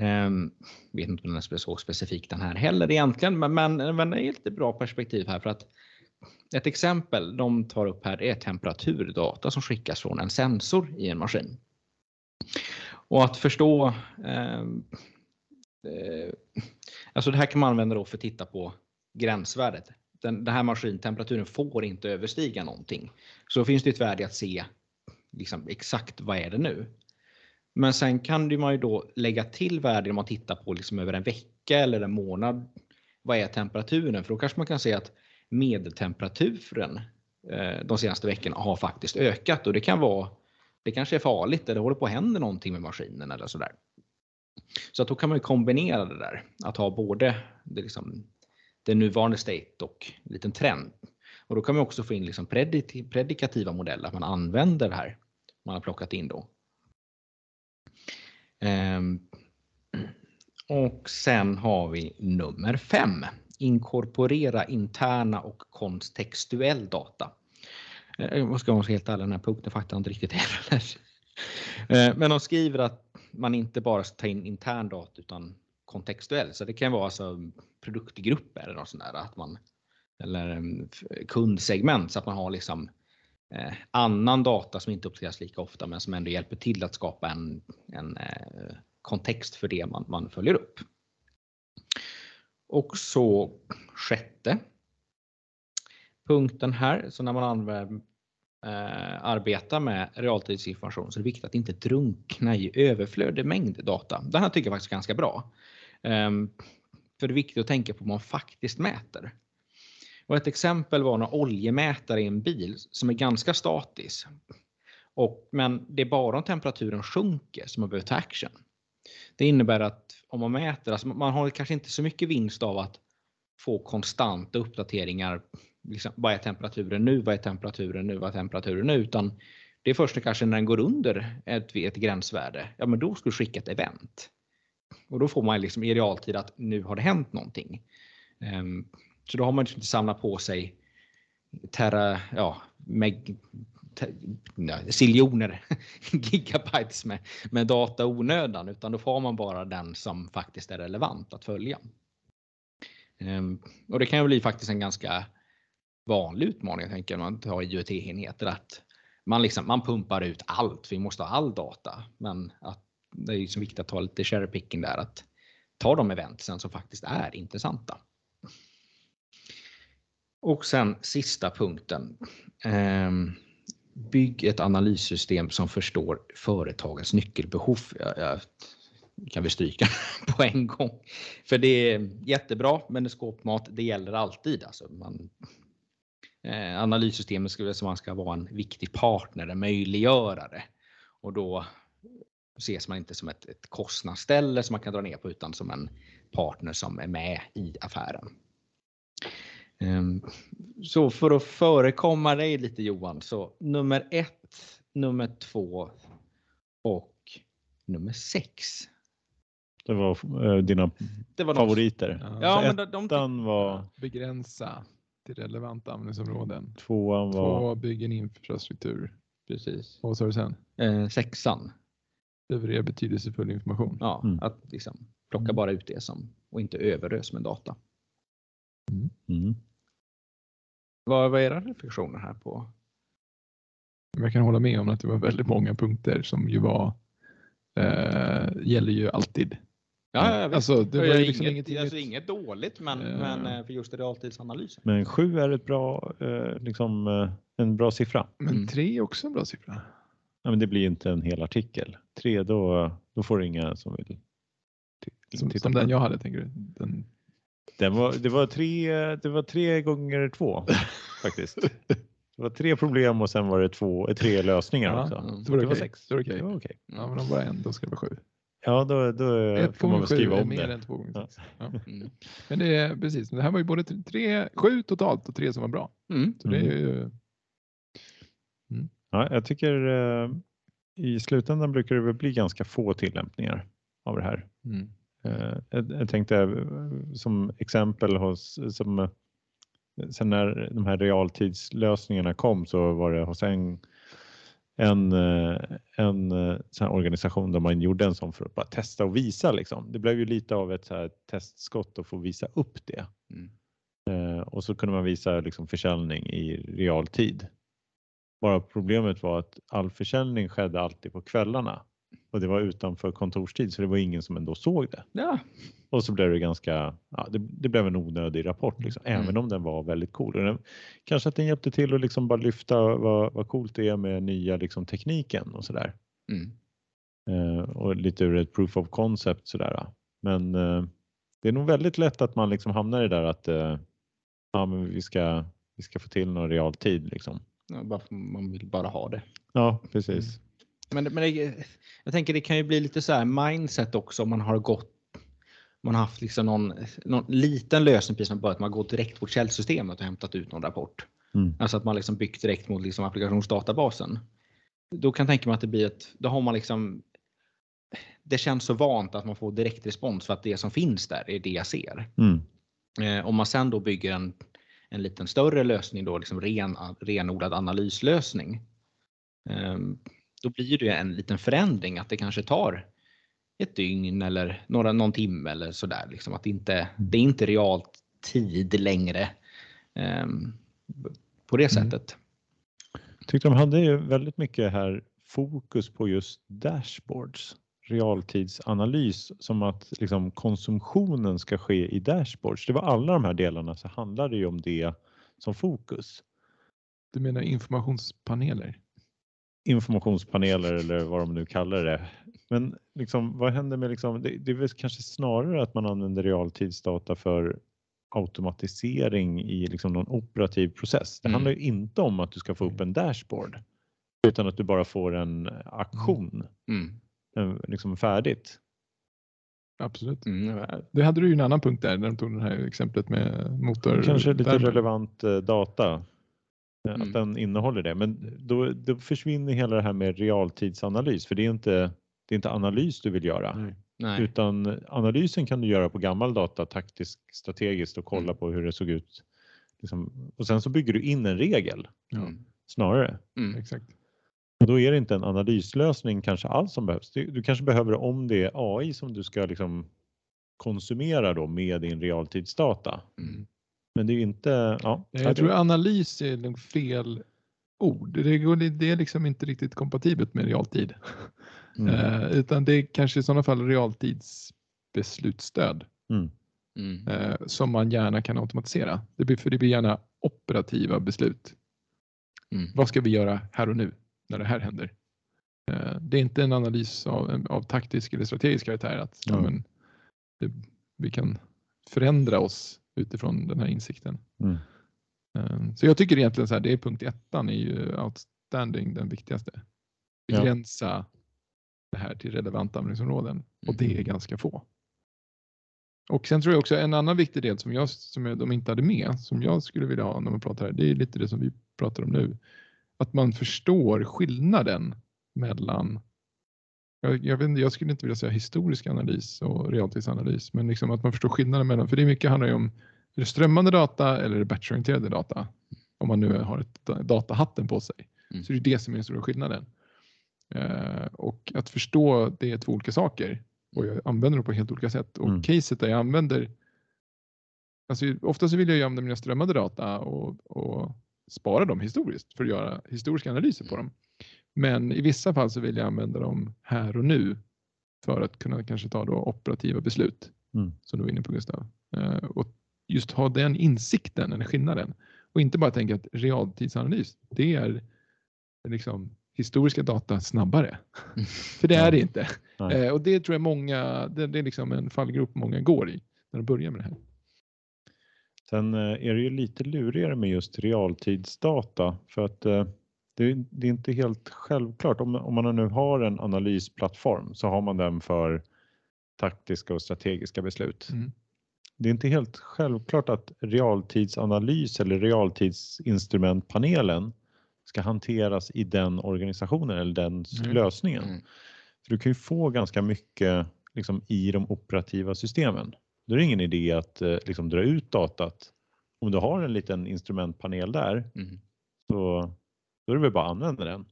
Um, vet inte om den är så specifik den här heller egentligen, men, men, men det är ett bra perspektiv här för att ett exempel de tar upp här är temperaturdata som skickas från en sensor i en maskin. Och att förstå eh, eh, Alltså det här kan man använda då för att titta på gränsvärdet. Den, den här maskintemperaturen får inte överstiga någonting. Så finns det ett värde att se liksom, exakt vad är det nu. Men sen kan man ju då lägga till värden om man tittar på liksom över en vecka eller en månad. Vad är temperaturen? För då kanske man kan se att medeltemperaturen eh, de senaste veckorna har faktiskt ökat och det kan vara det kanske är farligt eller det håller på att hända någonting med maskinen eller sådär. Så att då kan man kombinera det där. Att ha både det, liksom, det nuvarande state och en liten trend. Och då kan man också få in liksom predikativa modeller, att man använder det här man har plockat in då. Ehm, och sen har vi nummer fem. Inkorporera interna och kontextuell data. Eh, jag ska vara helt ärlig, den här punkten fattar jag inte riktigt heller. Eh, men de skriver att man inte bara ska ta in intern data utan kontextuell. Så det kan vara alltså produktgrupper eller något sånt där, att man, eller eh, kundsegment så att man har liksom eh, annan data som inte uppdateras lika ofta men som ändå hjälper till att skapa en, en eh, kontext för det man, man följer upp. Och så sjätte punkten här, så när man använder eh, arbetar med realtidsinformation så är det viktigt att inte drunkna i överflödig mängd data. Det här tycker jag faktiskt är ganska bra. Eh, för det är viktigt att tänka på vad man faktiskt mäter. Och ett exempel var en oljemätare i en bil som är ganska statisk. Och, men det är bara om temperaturen sjunker som man behöver ta action. Det innebär att om man mäter, alltså man har kanske inte så mycket vinst av att få konstanta uppdateringar. Liksom, vad är temperaturen nu? Vad är temperaturen nu? Vad är temperaturen nu? Utan det är först kanske när den går under ett, ett gränsvärde. Ja, men då ska du skicka ett event. Och då får man liksom i realtid att nu har det hänt någonting. Um, så då har man liksom inte samlat på sig terra, ja, meg, siljoner gigabytes med, med data onödan utan då får man bara den som faktiskt är relevant att följa. Ehm, och det kan ju bli faktiskt en ganska vanlig utmaning jag tänker man tar IoT-enheter att man, liksom, man pumpar ut allt, vi måste ha all data. Men att det är ju så viktigt att ta lite cherry picking där, att ta de eventsen som faktiskt är intressanta. Och sen sista punkten. Ehm, bygg ett analyssystem som förstår företagens nyckelbehov. Jag, kan vi stryka på en gång. För det är jättebra, men skåpmat, det gäller alltid. Alltså man, eh, analyssystemet ska, som man ska vara en viktig partner, en möjliggörare. Och då ses man inte som ett, ett kostnadsställe som man kan dra ner på utan som en partner som är med i affären. Ehm, så för att förekomma dig lite Johan, så nummer ett, nummer två och nummer sex. Det var uh, dina det var favoriter. Ja, ja men de, de var begränsa till relevanta användningsområden. Tvåan var Två byggen infrastruktur. Precis. Och vad sa du sen? Eh, sexan. Leverera betydelsefull information. Ja, mm. att liksom plocka bara ut det som och inte överös med data. Mm. Mm. Vad, vad är era reflektioner här på? Jag kan hålla med om att det var väldigt många punkter som ju var eh, gäller ju alltid. Ja, alltså, det var liksom inget, alltså, inget dåligt, men, uh, men eh, för just realtidsanalysen. Men sju är ett bra, eh, liksom, eh, en bra siffra. Men mm. tre är också en bra siffra. Ja, men det blir inte en hel artikel. Tre, då, då får du inga som vill som, som den jag hade, tänker du? Den... Den var, det, var tre, det var tre gånger två faktiskt. Det var tre problem och sen var det två, tre lösningar ja, också. Mm. Var det, det var sex. Så var det, okay. det var okay. Ja, men om bara en, då ska det vara sju. Ja, då, då Ett får man väl skriva om mer det. Än två gånger sex. Ja. Mm. Men det är precis, det här var ju både tre, sju totalt och tre som var bra. Mm. Så det är ju... Mm. Ja, jag tycker eh, i slutändan brukar det väl bli ganska få tillämpningar av det här. Mm. Eh, jag tänkte eh, som exempel hos, som, eh, sen när de här realtidslösningarna kom så var det hos en, en, en organisation där man gjorde en sån för att bara testa och visa. Liksom. Det blev ju lite av ett så testskott att få visa upp det. Mm. Och så kunde man visa liksom försäljning i realtid. Bara problemet var att all försäljning skedde alltid på kvällarna och det var utanför kontorstid så det var ingen som ändå såg det. Ja. Och så blev det ganska, ja, det, det blev en onödig rapport liksom, mm. även om den var väldigt cool. Den, kanske att den hjälpte till att liksom bara lyfta vad, vad coolt det är med nya liksom, tekniken och sådär. Mm. Uh, och lite ur ett proof of concept sådär. Men uh, det är nog väldigt lätt att man liksom hamnar i det där att uh, ja, men vi, ska, vi ska få till någon realtid. Liksom. Ja, man vill bara ha det. Ja, precis. Mm. Men, men det, jag tänker det kan ju bli lite så här mindset också om man har gått man har haft liksom någon, någon liten lösning precis som börjat, man går direkt på källsystemet och hämtat ut någon rapport. Mm. Alltså att man liksom byggt direkt mot liksom applikationsdatabasen. Då kan jag tänka mig att det blir ett, då har man liksom det känns så vant att man får direkt respons för att det som finns där är det jag ser. Mm. Eh, om man sen då bygger en, en liten större lösning då, liksom ren, renodlad analyslösning. Eh, då blir det en liten förändring att det kanske tar ett dygn eller några, någon timme eller sådär. Liksom att det inte, det är inte realt tid längre um, på det mm. sättet. Jag tyckte de hade väldigt mycket här fokus på just dashboards, realtidsanalys som att liksom konsumtionen ska ske i dashboards. Det var alla de här delarna så handlade det ju om det som fokus. Du menar informationspaneler? Informationspaneler eller vad de nu kallar det. Men liksom, vad händer med liksom, det, det är väl kanske snarare att man använder realtidsdata för automatisering i liksom någon operativ process. Det mm. handlar ju inte om att du ska få upp en dashboard utan att du bara får en aktion mm. liksom färdigt. Absolut. Mm. Det hade du ju en annan punkt där när de tog det här exemplet med motor. Kanske lite relevant eh, data Mm. Att den innehåller det. Men då, då, försvinner hela det här med realtidsanalys för det är inte, det är inte analys du vill göra. Nej. Nej. Utan analysen kan du göra på gammal data taktiskt strategiskt och kolla mm. på hur det såg ut. Liksom, och sen så bygger du in en regel mm. snarare. Mm. Exakt. Och då är det inte en analyslösning kanske alls som behövs. Du, du kanske behöver om det är AI som du ska liksom konsumera då med din realtidsdata. Mm. Men det är inte, ja. Jag tror analys är nog fel ord. Det, går, det är liksom inte riktigt kompatibelt med realtid. Mm. Uh, utan det är kanske i sådana fall realtidsbeslutsstöd. Mm. Mm. Uh, som man gärna kan automatisera. Det blir, för det blir gärna operativa beslut. Mm. Vad ska vi göra här och nu när det här händer? Uh, det är inte en analys av, av taktisk eller strategisk karaktär att ja, men, det, vi kan förändra oss utifrån den här insikten. Mm. Ehm, så jag tycker egentligen så här, det är punkt ettan är ju outstanding den viktigaste. Begränsa ja. det här till relevanta användningsområden och det är mm. ganska få. Och sen tror jag också en annan viktig del som, jag, som de inte hade med, som jag skulle vilja ha när man pratar här, det är lite det som vi pratar om nu. Att man förstår skillnaden mellan jag, jag, vet, jag skulle inte vilja säga historisk analys och realtidsanalys, men liksom att man förstår skillnaden mellan, för det är mycket handlar ju om är det strömmande data eller är det batchorienterade data? Om man nu har ett datahatten på sig. Mm. Så det är det som är den stora skillnaden. Eh, och att förstå det är två olika saker och jag använder dem på helt olika sätt. Och mm. caset där jag använder, alltså ofta så vill jag ju använda mina strömmade data och, och spara dem historiskt för att göra historiska analyser på dem. Men i vissa fall så vill jag använda dem här och nu för att kunna kanske ta då operativa beslut. Mm. Som du var inne på Gustav. Uh, och just ha den insikten, den skillnaden. Och inte bara tänka att realtidsanalys, det är liksom historiska data snabbare. Mm. För det är det inte. Uh, och det tror jag många, det, det, är liksom en fallgrop många går i när de börjar med det här. Sen eh, är det ju lite lurigare med just realtidsdata för att det, det, är inte helt självklart. Om, om man nu har en analysplattform så har man den för taktiska och strategiska beslut. Mm. Det är inte helt självklart att realtidsanalys eller realtidsinstrumentpanelen ska hanteras i den organisationen eller den mm. lösningen. Mm. För du kan ju få ganska mycket liksom, i de operativa systemen. Då är det ingen idé att eh, liksom, dra ut datat. Om du har en liten instrumentpanel där mm. så då är det väl bara att använda den.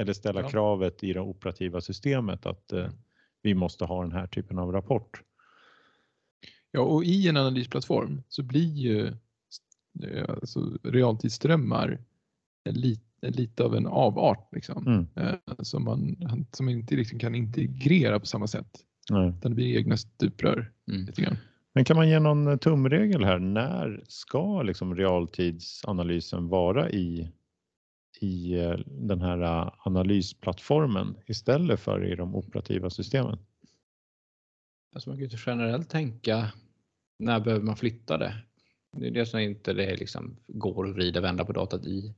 Eller ställa ja. kravet i det operativa systemet att eh, vi måste ha den här typen av rapport. Ja, och i en analysplattform så blir ju eh, alltså, realtidsströmmar lite, lite av en avart liksom, mm. eh, som man som inte liksom kan integrera på samma sätt. Nej. Utan det blir egna stuprör. Mm. Men kan man ge någon tumregel här? När ska liksom realtidsanalysen vara i i eh, den här eh, analysplattformen istället för i de operativa systemen. Alltså man kan ju generellt tänka när behöver man flytta det? Det är det som inte det liksom går att vrida och vända på datat i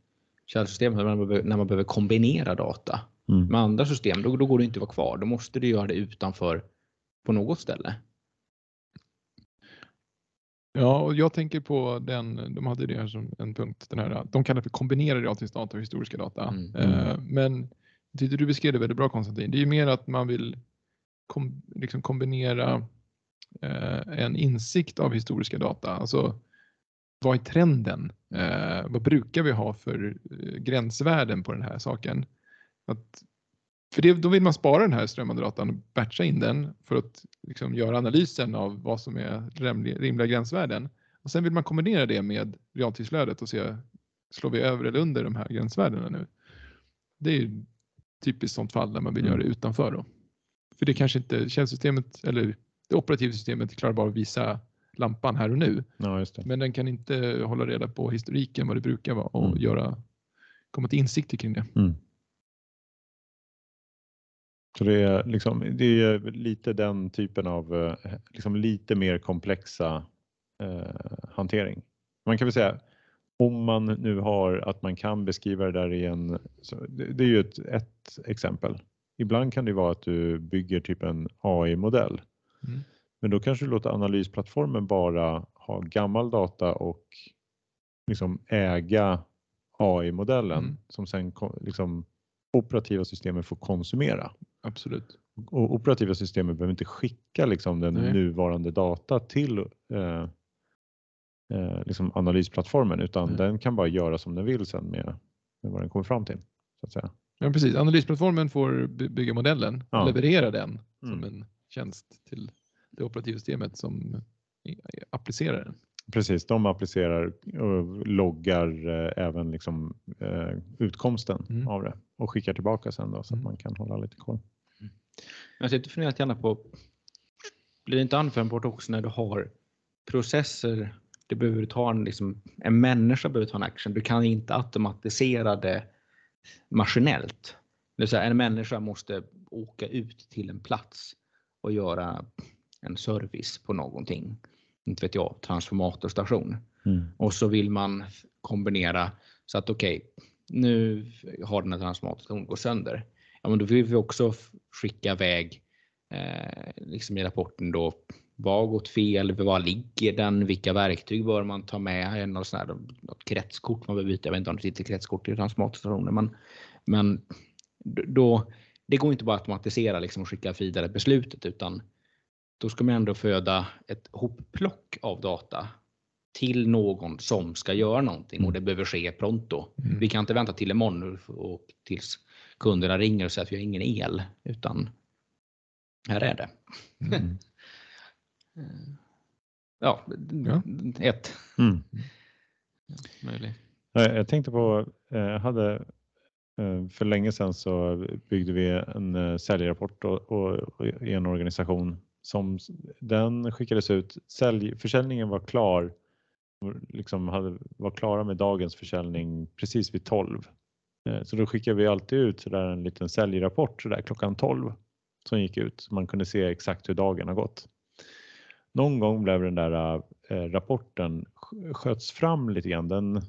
källsystemet. När man behöver, när man behöver kombinera data mm. med andra system, då, då går det inte att vara kvar. Då måste du göra det utanför på något ställe. Ja, och jag tänker på den, de hade det här som en punkt, den här, de kallar det för kombinerad realtidsdata och historiska data. Mm. Eh, men det du beskrev det väldigt bra Konstantin, det är ju mer att man vill kom, liksom kombinera eh, en insikt av historiska data. Alltså vad är trenden? Eh, vad brukar vi ha för eh, gränsvärden på den här saken? Att för det, då vill man spara den här strömmande datan och batcha in den för att liksom göra analysen av vad som är rimliga gränsvärden. Och sen vill man kombinera det med realtidsflödet och se, slår vi över eller under de här gränsvärdena nu? Det är typiskt sånt fall där man vill mm. göra det utanför. Då. För det kanske inte, källsystemet eller det operativa systemet klarar bara att visa lampan här och nu. Ja, Men den kan inte hålla reda på historiken, vad det brukar vara och mm. göra, komma till insikter kring det. Mm. Så det är, liksom, det är lite den typen av eh, liksom lite mer komplexa eh, hantering. Man kan väl säga om man nu har att man kan beskriva det där i en, det, det är ju ett, ett, exempel. Ibland kan det vara att du bygger typ en AI-modell. Mm. Men då kanske du låter analysplattformen bara ha gammal data och liksom äga AI-modellen mm. som sen liksom operativa systemet får konsumera. Absolut. Och operativa systemet behöver inte skicka liksom den Nej. nuvarande data till eh, eh, liksom analysplattformen utan Nej. den kan bara göra som den vill sen med, med vad den kommer fram till. Så att säga. Ja, precis. Analysplattformen får bygga modellen och leverera den mm. som en tjänst till det operativa systemet som applicerar den. Precis, de applicerar och loggar eh, även liksom, eh, utkomsten mm. av det och skickar tillbaka sen då, så mm. att man kan hålla lite koll. Mm. Jag sitter och funderar gärna på, blir det inte användbart också när du har processer, det behöver ta en, liksom, en människa behöver ta en action, du kan inte automatisera det maskinellt. Det vill säga, en människa måste åka ut till en plats och göra en service på någonting inte vet jag, transformatorstation. Mm. Och så vill man kombinera så att okej, okay, nu har den här transformatorn gått sönder. Ja, men då vill vi också skicka iväg eh, liksom i rapporten då vad har gått fel? Var ligger den? Vilka verktyg bör man ta med? Något, sån här, något kretskort man behöver byta. Jag vet inte om det sitter kretskort i transformatorstationen, men, men då det går inte bara att automatisera liksom och skicka vidare beslutet utan då ska man ändå föda ett hopplock av data till någon som ska göra någonting och mm. det behöver ske pronto. Mm. Vi kan inte vänta till imorgon och tills kunderna ringer och säger att vi har ingen el utan här är det. Mm. ja, ja, ett. Mm. Möjligt. Jag tänkte på, jag eh, hade eh, för länge sedan så byggde vi en eh, säljrapport i en organisation som den skickades ut. Sälj, försäljningen var klar, liksom hade, var klara med dagens försäljning precis vid 12. Eh, så då skickade vi alltid ut så där en liten säljrapport så där klockan 12 som gick ut så man kunde se exakt hur dagen har gått. Någon gång blev den där eh, rapporten sköts fram lite grann. Den,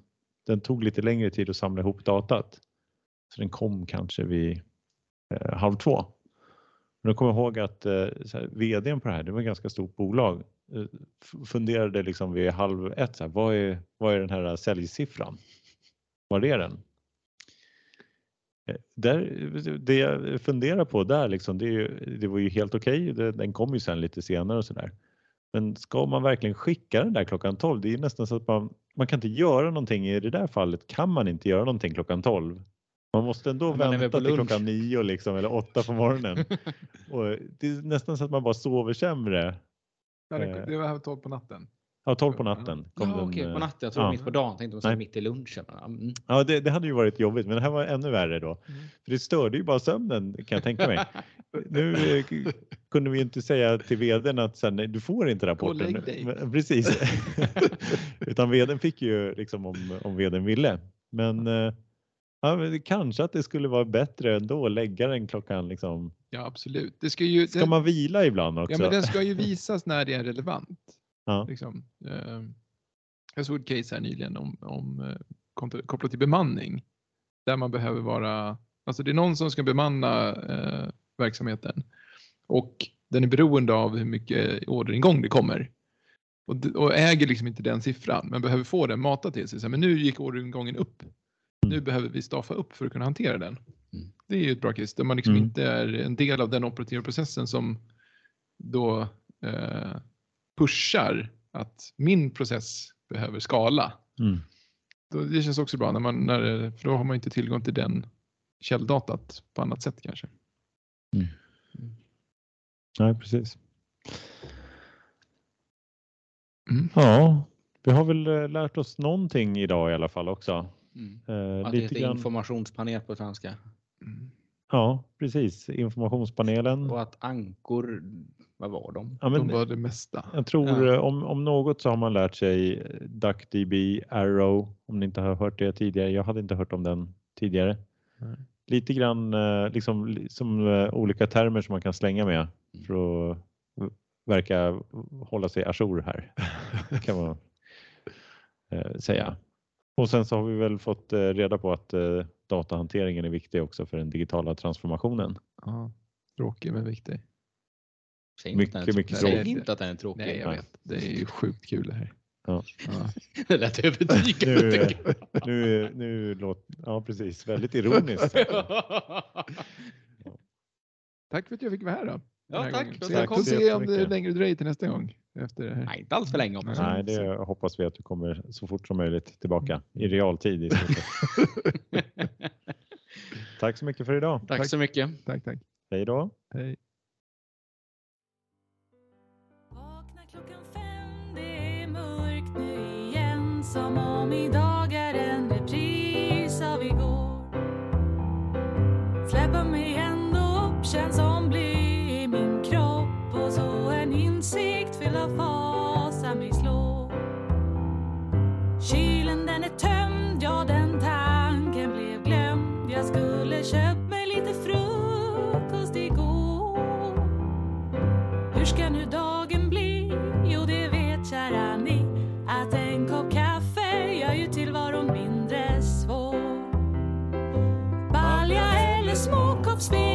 den tog lite längre tid att samla ihop datat. Så den kom kanske vid eh, halv två. Men jag kommer ihåg att äh, här, vdn på det här, det var ett ganska stort bolag, eh, funderade liksom vid halv ett, så här, vad, är, vad är den här säljsiffran? Var är den? Eh, där, det jag funderar på där, liksom, det, är, det var ju helt okej. Okay. Den kom ju sen lite senare och sådär. Men ska man verkligen skicka den där klockan 12? Det är nästan så att man, man kan inte göra någonting i det där fallet. Kan man inte göra någonting klockan 12? Man måste ändå man vänta till klockan 9 liksom, eller 8 på morgonen. och det är nästan så att man bara sover sämre. Ja, det, det var 12 på natten. Ja, 12 på natten. Kom ja, den, okej, på natten. Jag tror ja. mitt på dagen. Tänkte sa mitt i lunchen. Mm. Ja, det, det, hade ju varit jobbigt, men det här var ännu värre då. Mm. För det störde ju bara sömnen kan jag tänka mig. nu eh, kunde vi inte säga till vdn att sen, du får inte rapporten. Men, precis. Utan vdn fick ju liksom om, om vdn ville. Men eh, Ja, men kanske att det skulle vara bättre ändå att lägga den klockan liksom. Ja, absolut. Det ska, ju, ska man vila ibland också? Ja, men den ska ju visas när det är relevant. Ja. Liksom. Eh, jag såg ett case här nyligen om, om eh, kopplat till bemanning där man behöver vara, alltså det är någon som ska bemanna eh, verksamheten och den är beroende av hur mycket orderingång det kommer och, och äger liksom inte den siffran men behöver få den matad till sig. Så, men nu gick orderingången upp. Nu mm. behöver vi staffa upp för att kunna hantera den. Mm. Det är ju ett bra case där man liksom mm. inte är en del av den operativa processen som då eh, pushar att min process behöver skala. Mm. Då, det känns också bra, när man, när, för då har man inte tillgång till den källdatat på annat sätt kanske. Mm. Nej, precis. Mm. Ja, vi har väl eh, lärt oss någonting idag i alla fall också. Mm. Eh, att det heter grann... informationspanel på svenska. Mm. Ja, precis. Informationspanelen. Och att ankor, vad var de? Ja, men, de var det mesta. Jag tror ja. Eh, om, om något så har man lärt sig eh, DuckDB, Arrow, om ni inte har hört det tidigare. Jag hade inte hört om den tidigare. Nej. Lite grann liksom, som olika termer som man kan slänga med mm. för att verka hålla sig ajour här. kan man säga. Och sen så har vi väl fått reda på att datahanteringen är viktig också för den digitala transformationen. Ja, tråkig men viktig. Säg mycket, inte, mycket Säg inte att den är tråkig. Nej, jag vet. Det är ju sjukt kul det här. Ja. Ja. det lät övertygande. nu, nu, nu låter, ja precis, väldigt ironiskt. Tack för att jag fick vara här då. Ja, tack. Så jag får se om det längre dröjer till nästa gång. Efter det här. Nej, inte alls för länge hoppas Nej, det hoppas vi att du kommer så fort som möjligt tillbaka i realtid. I tack så mycket för idag. Tack, tack så mycket. Tack, tack. Hej då. Hej. Vakna klockan fem, det är mörkt nu igen som om idag stops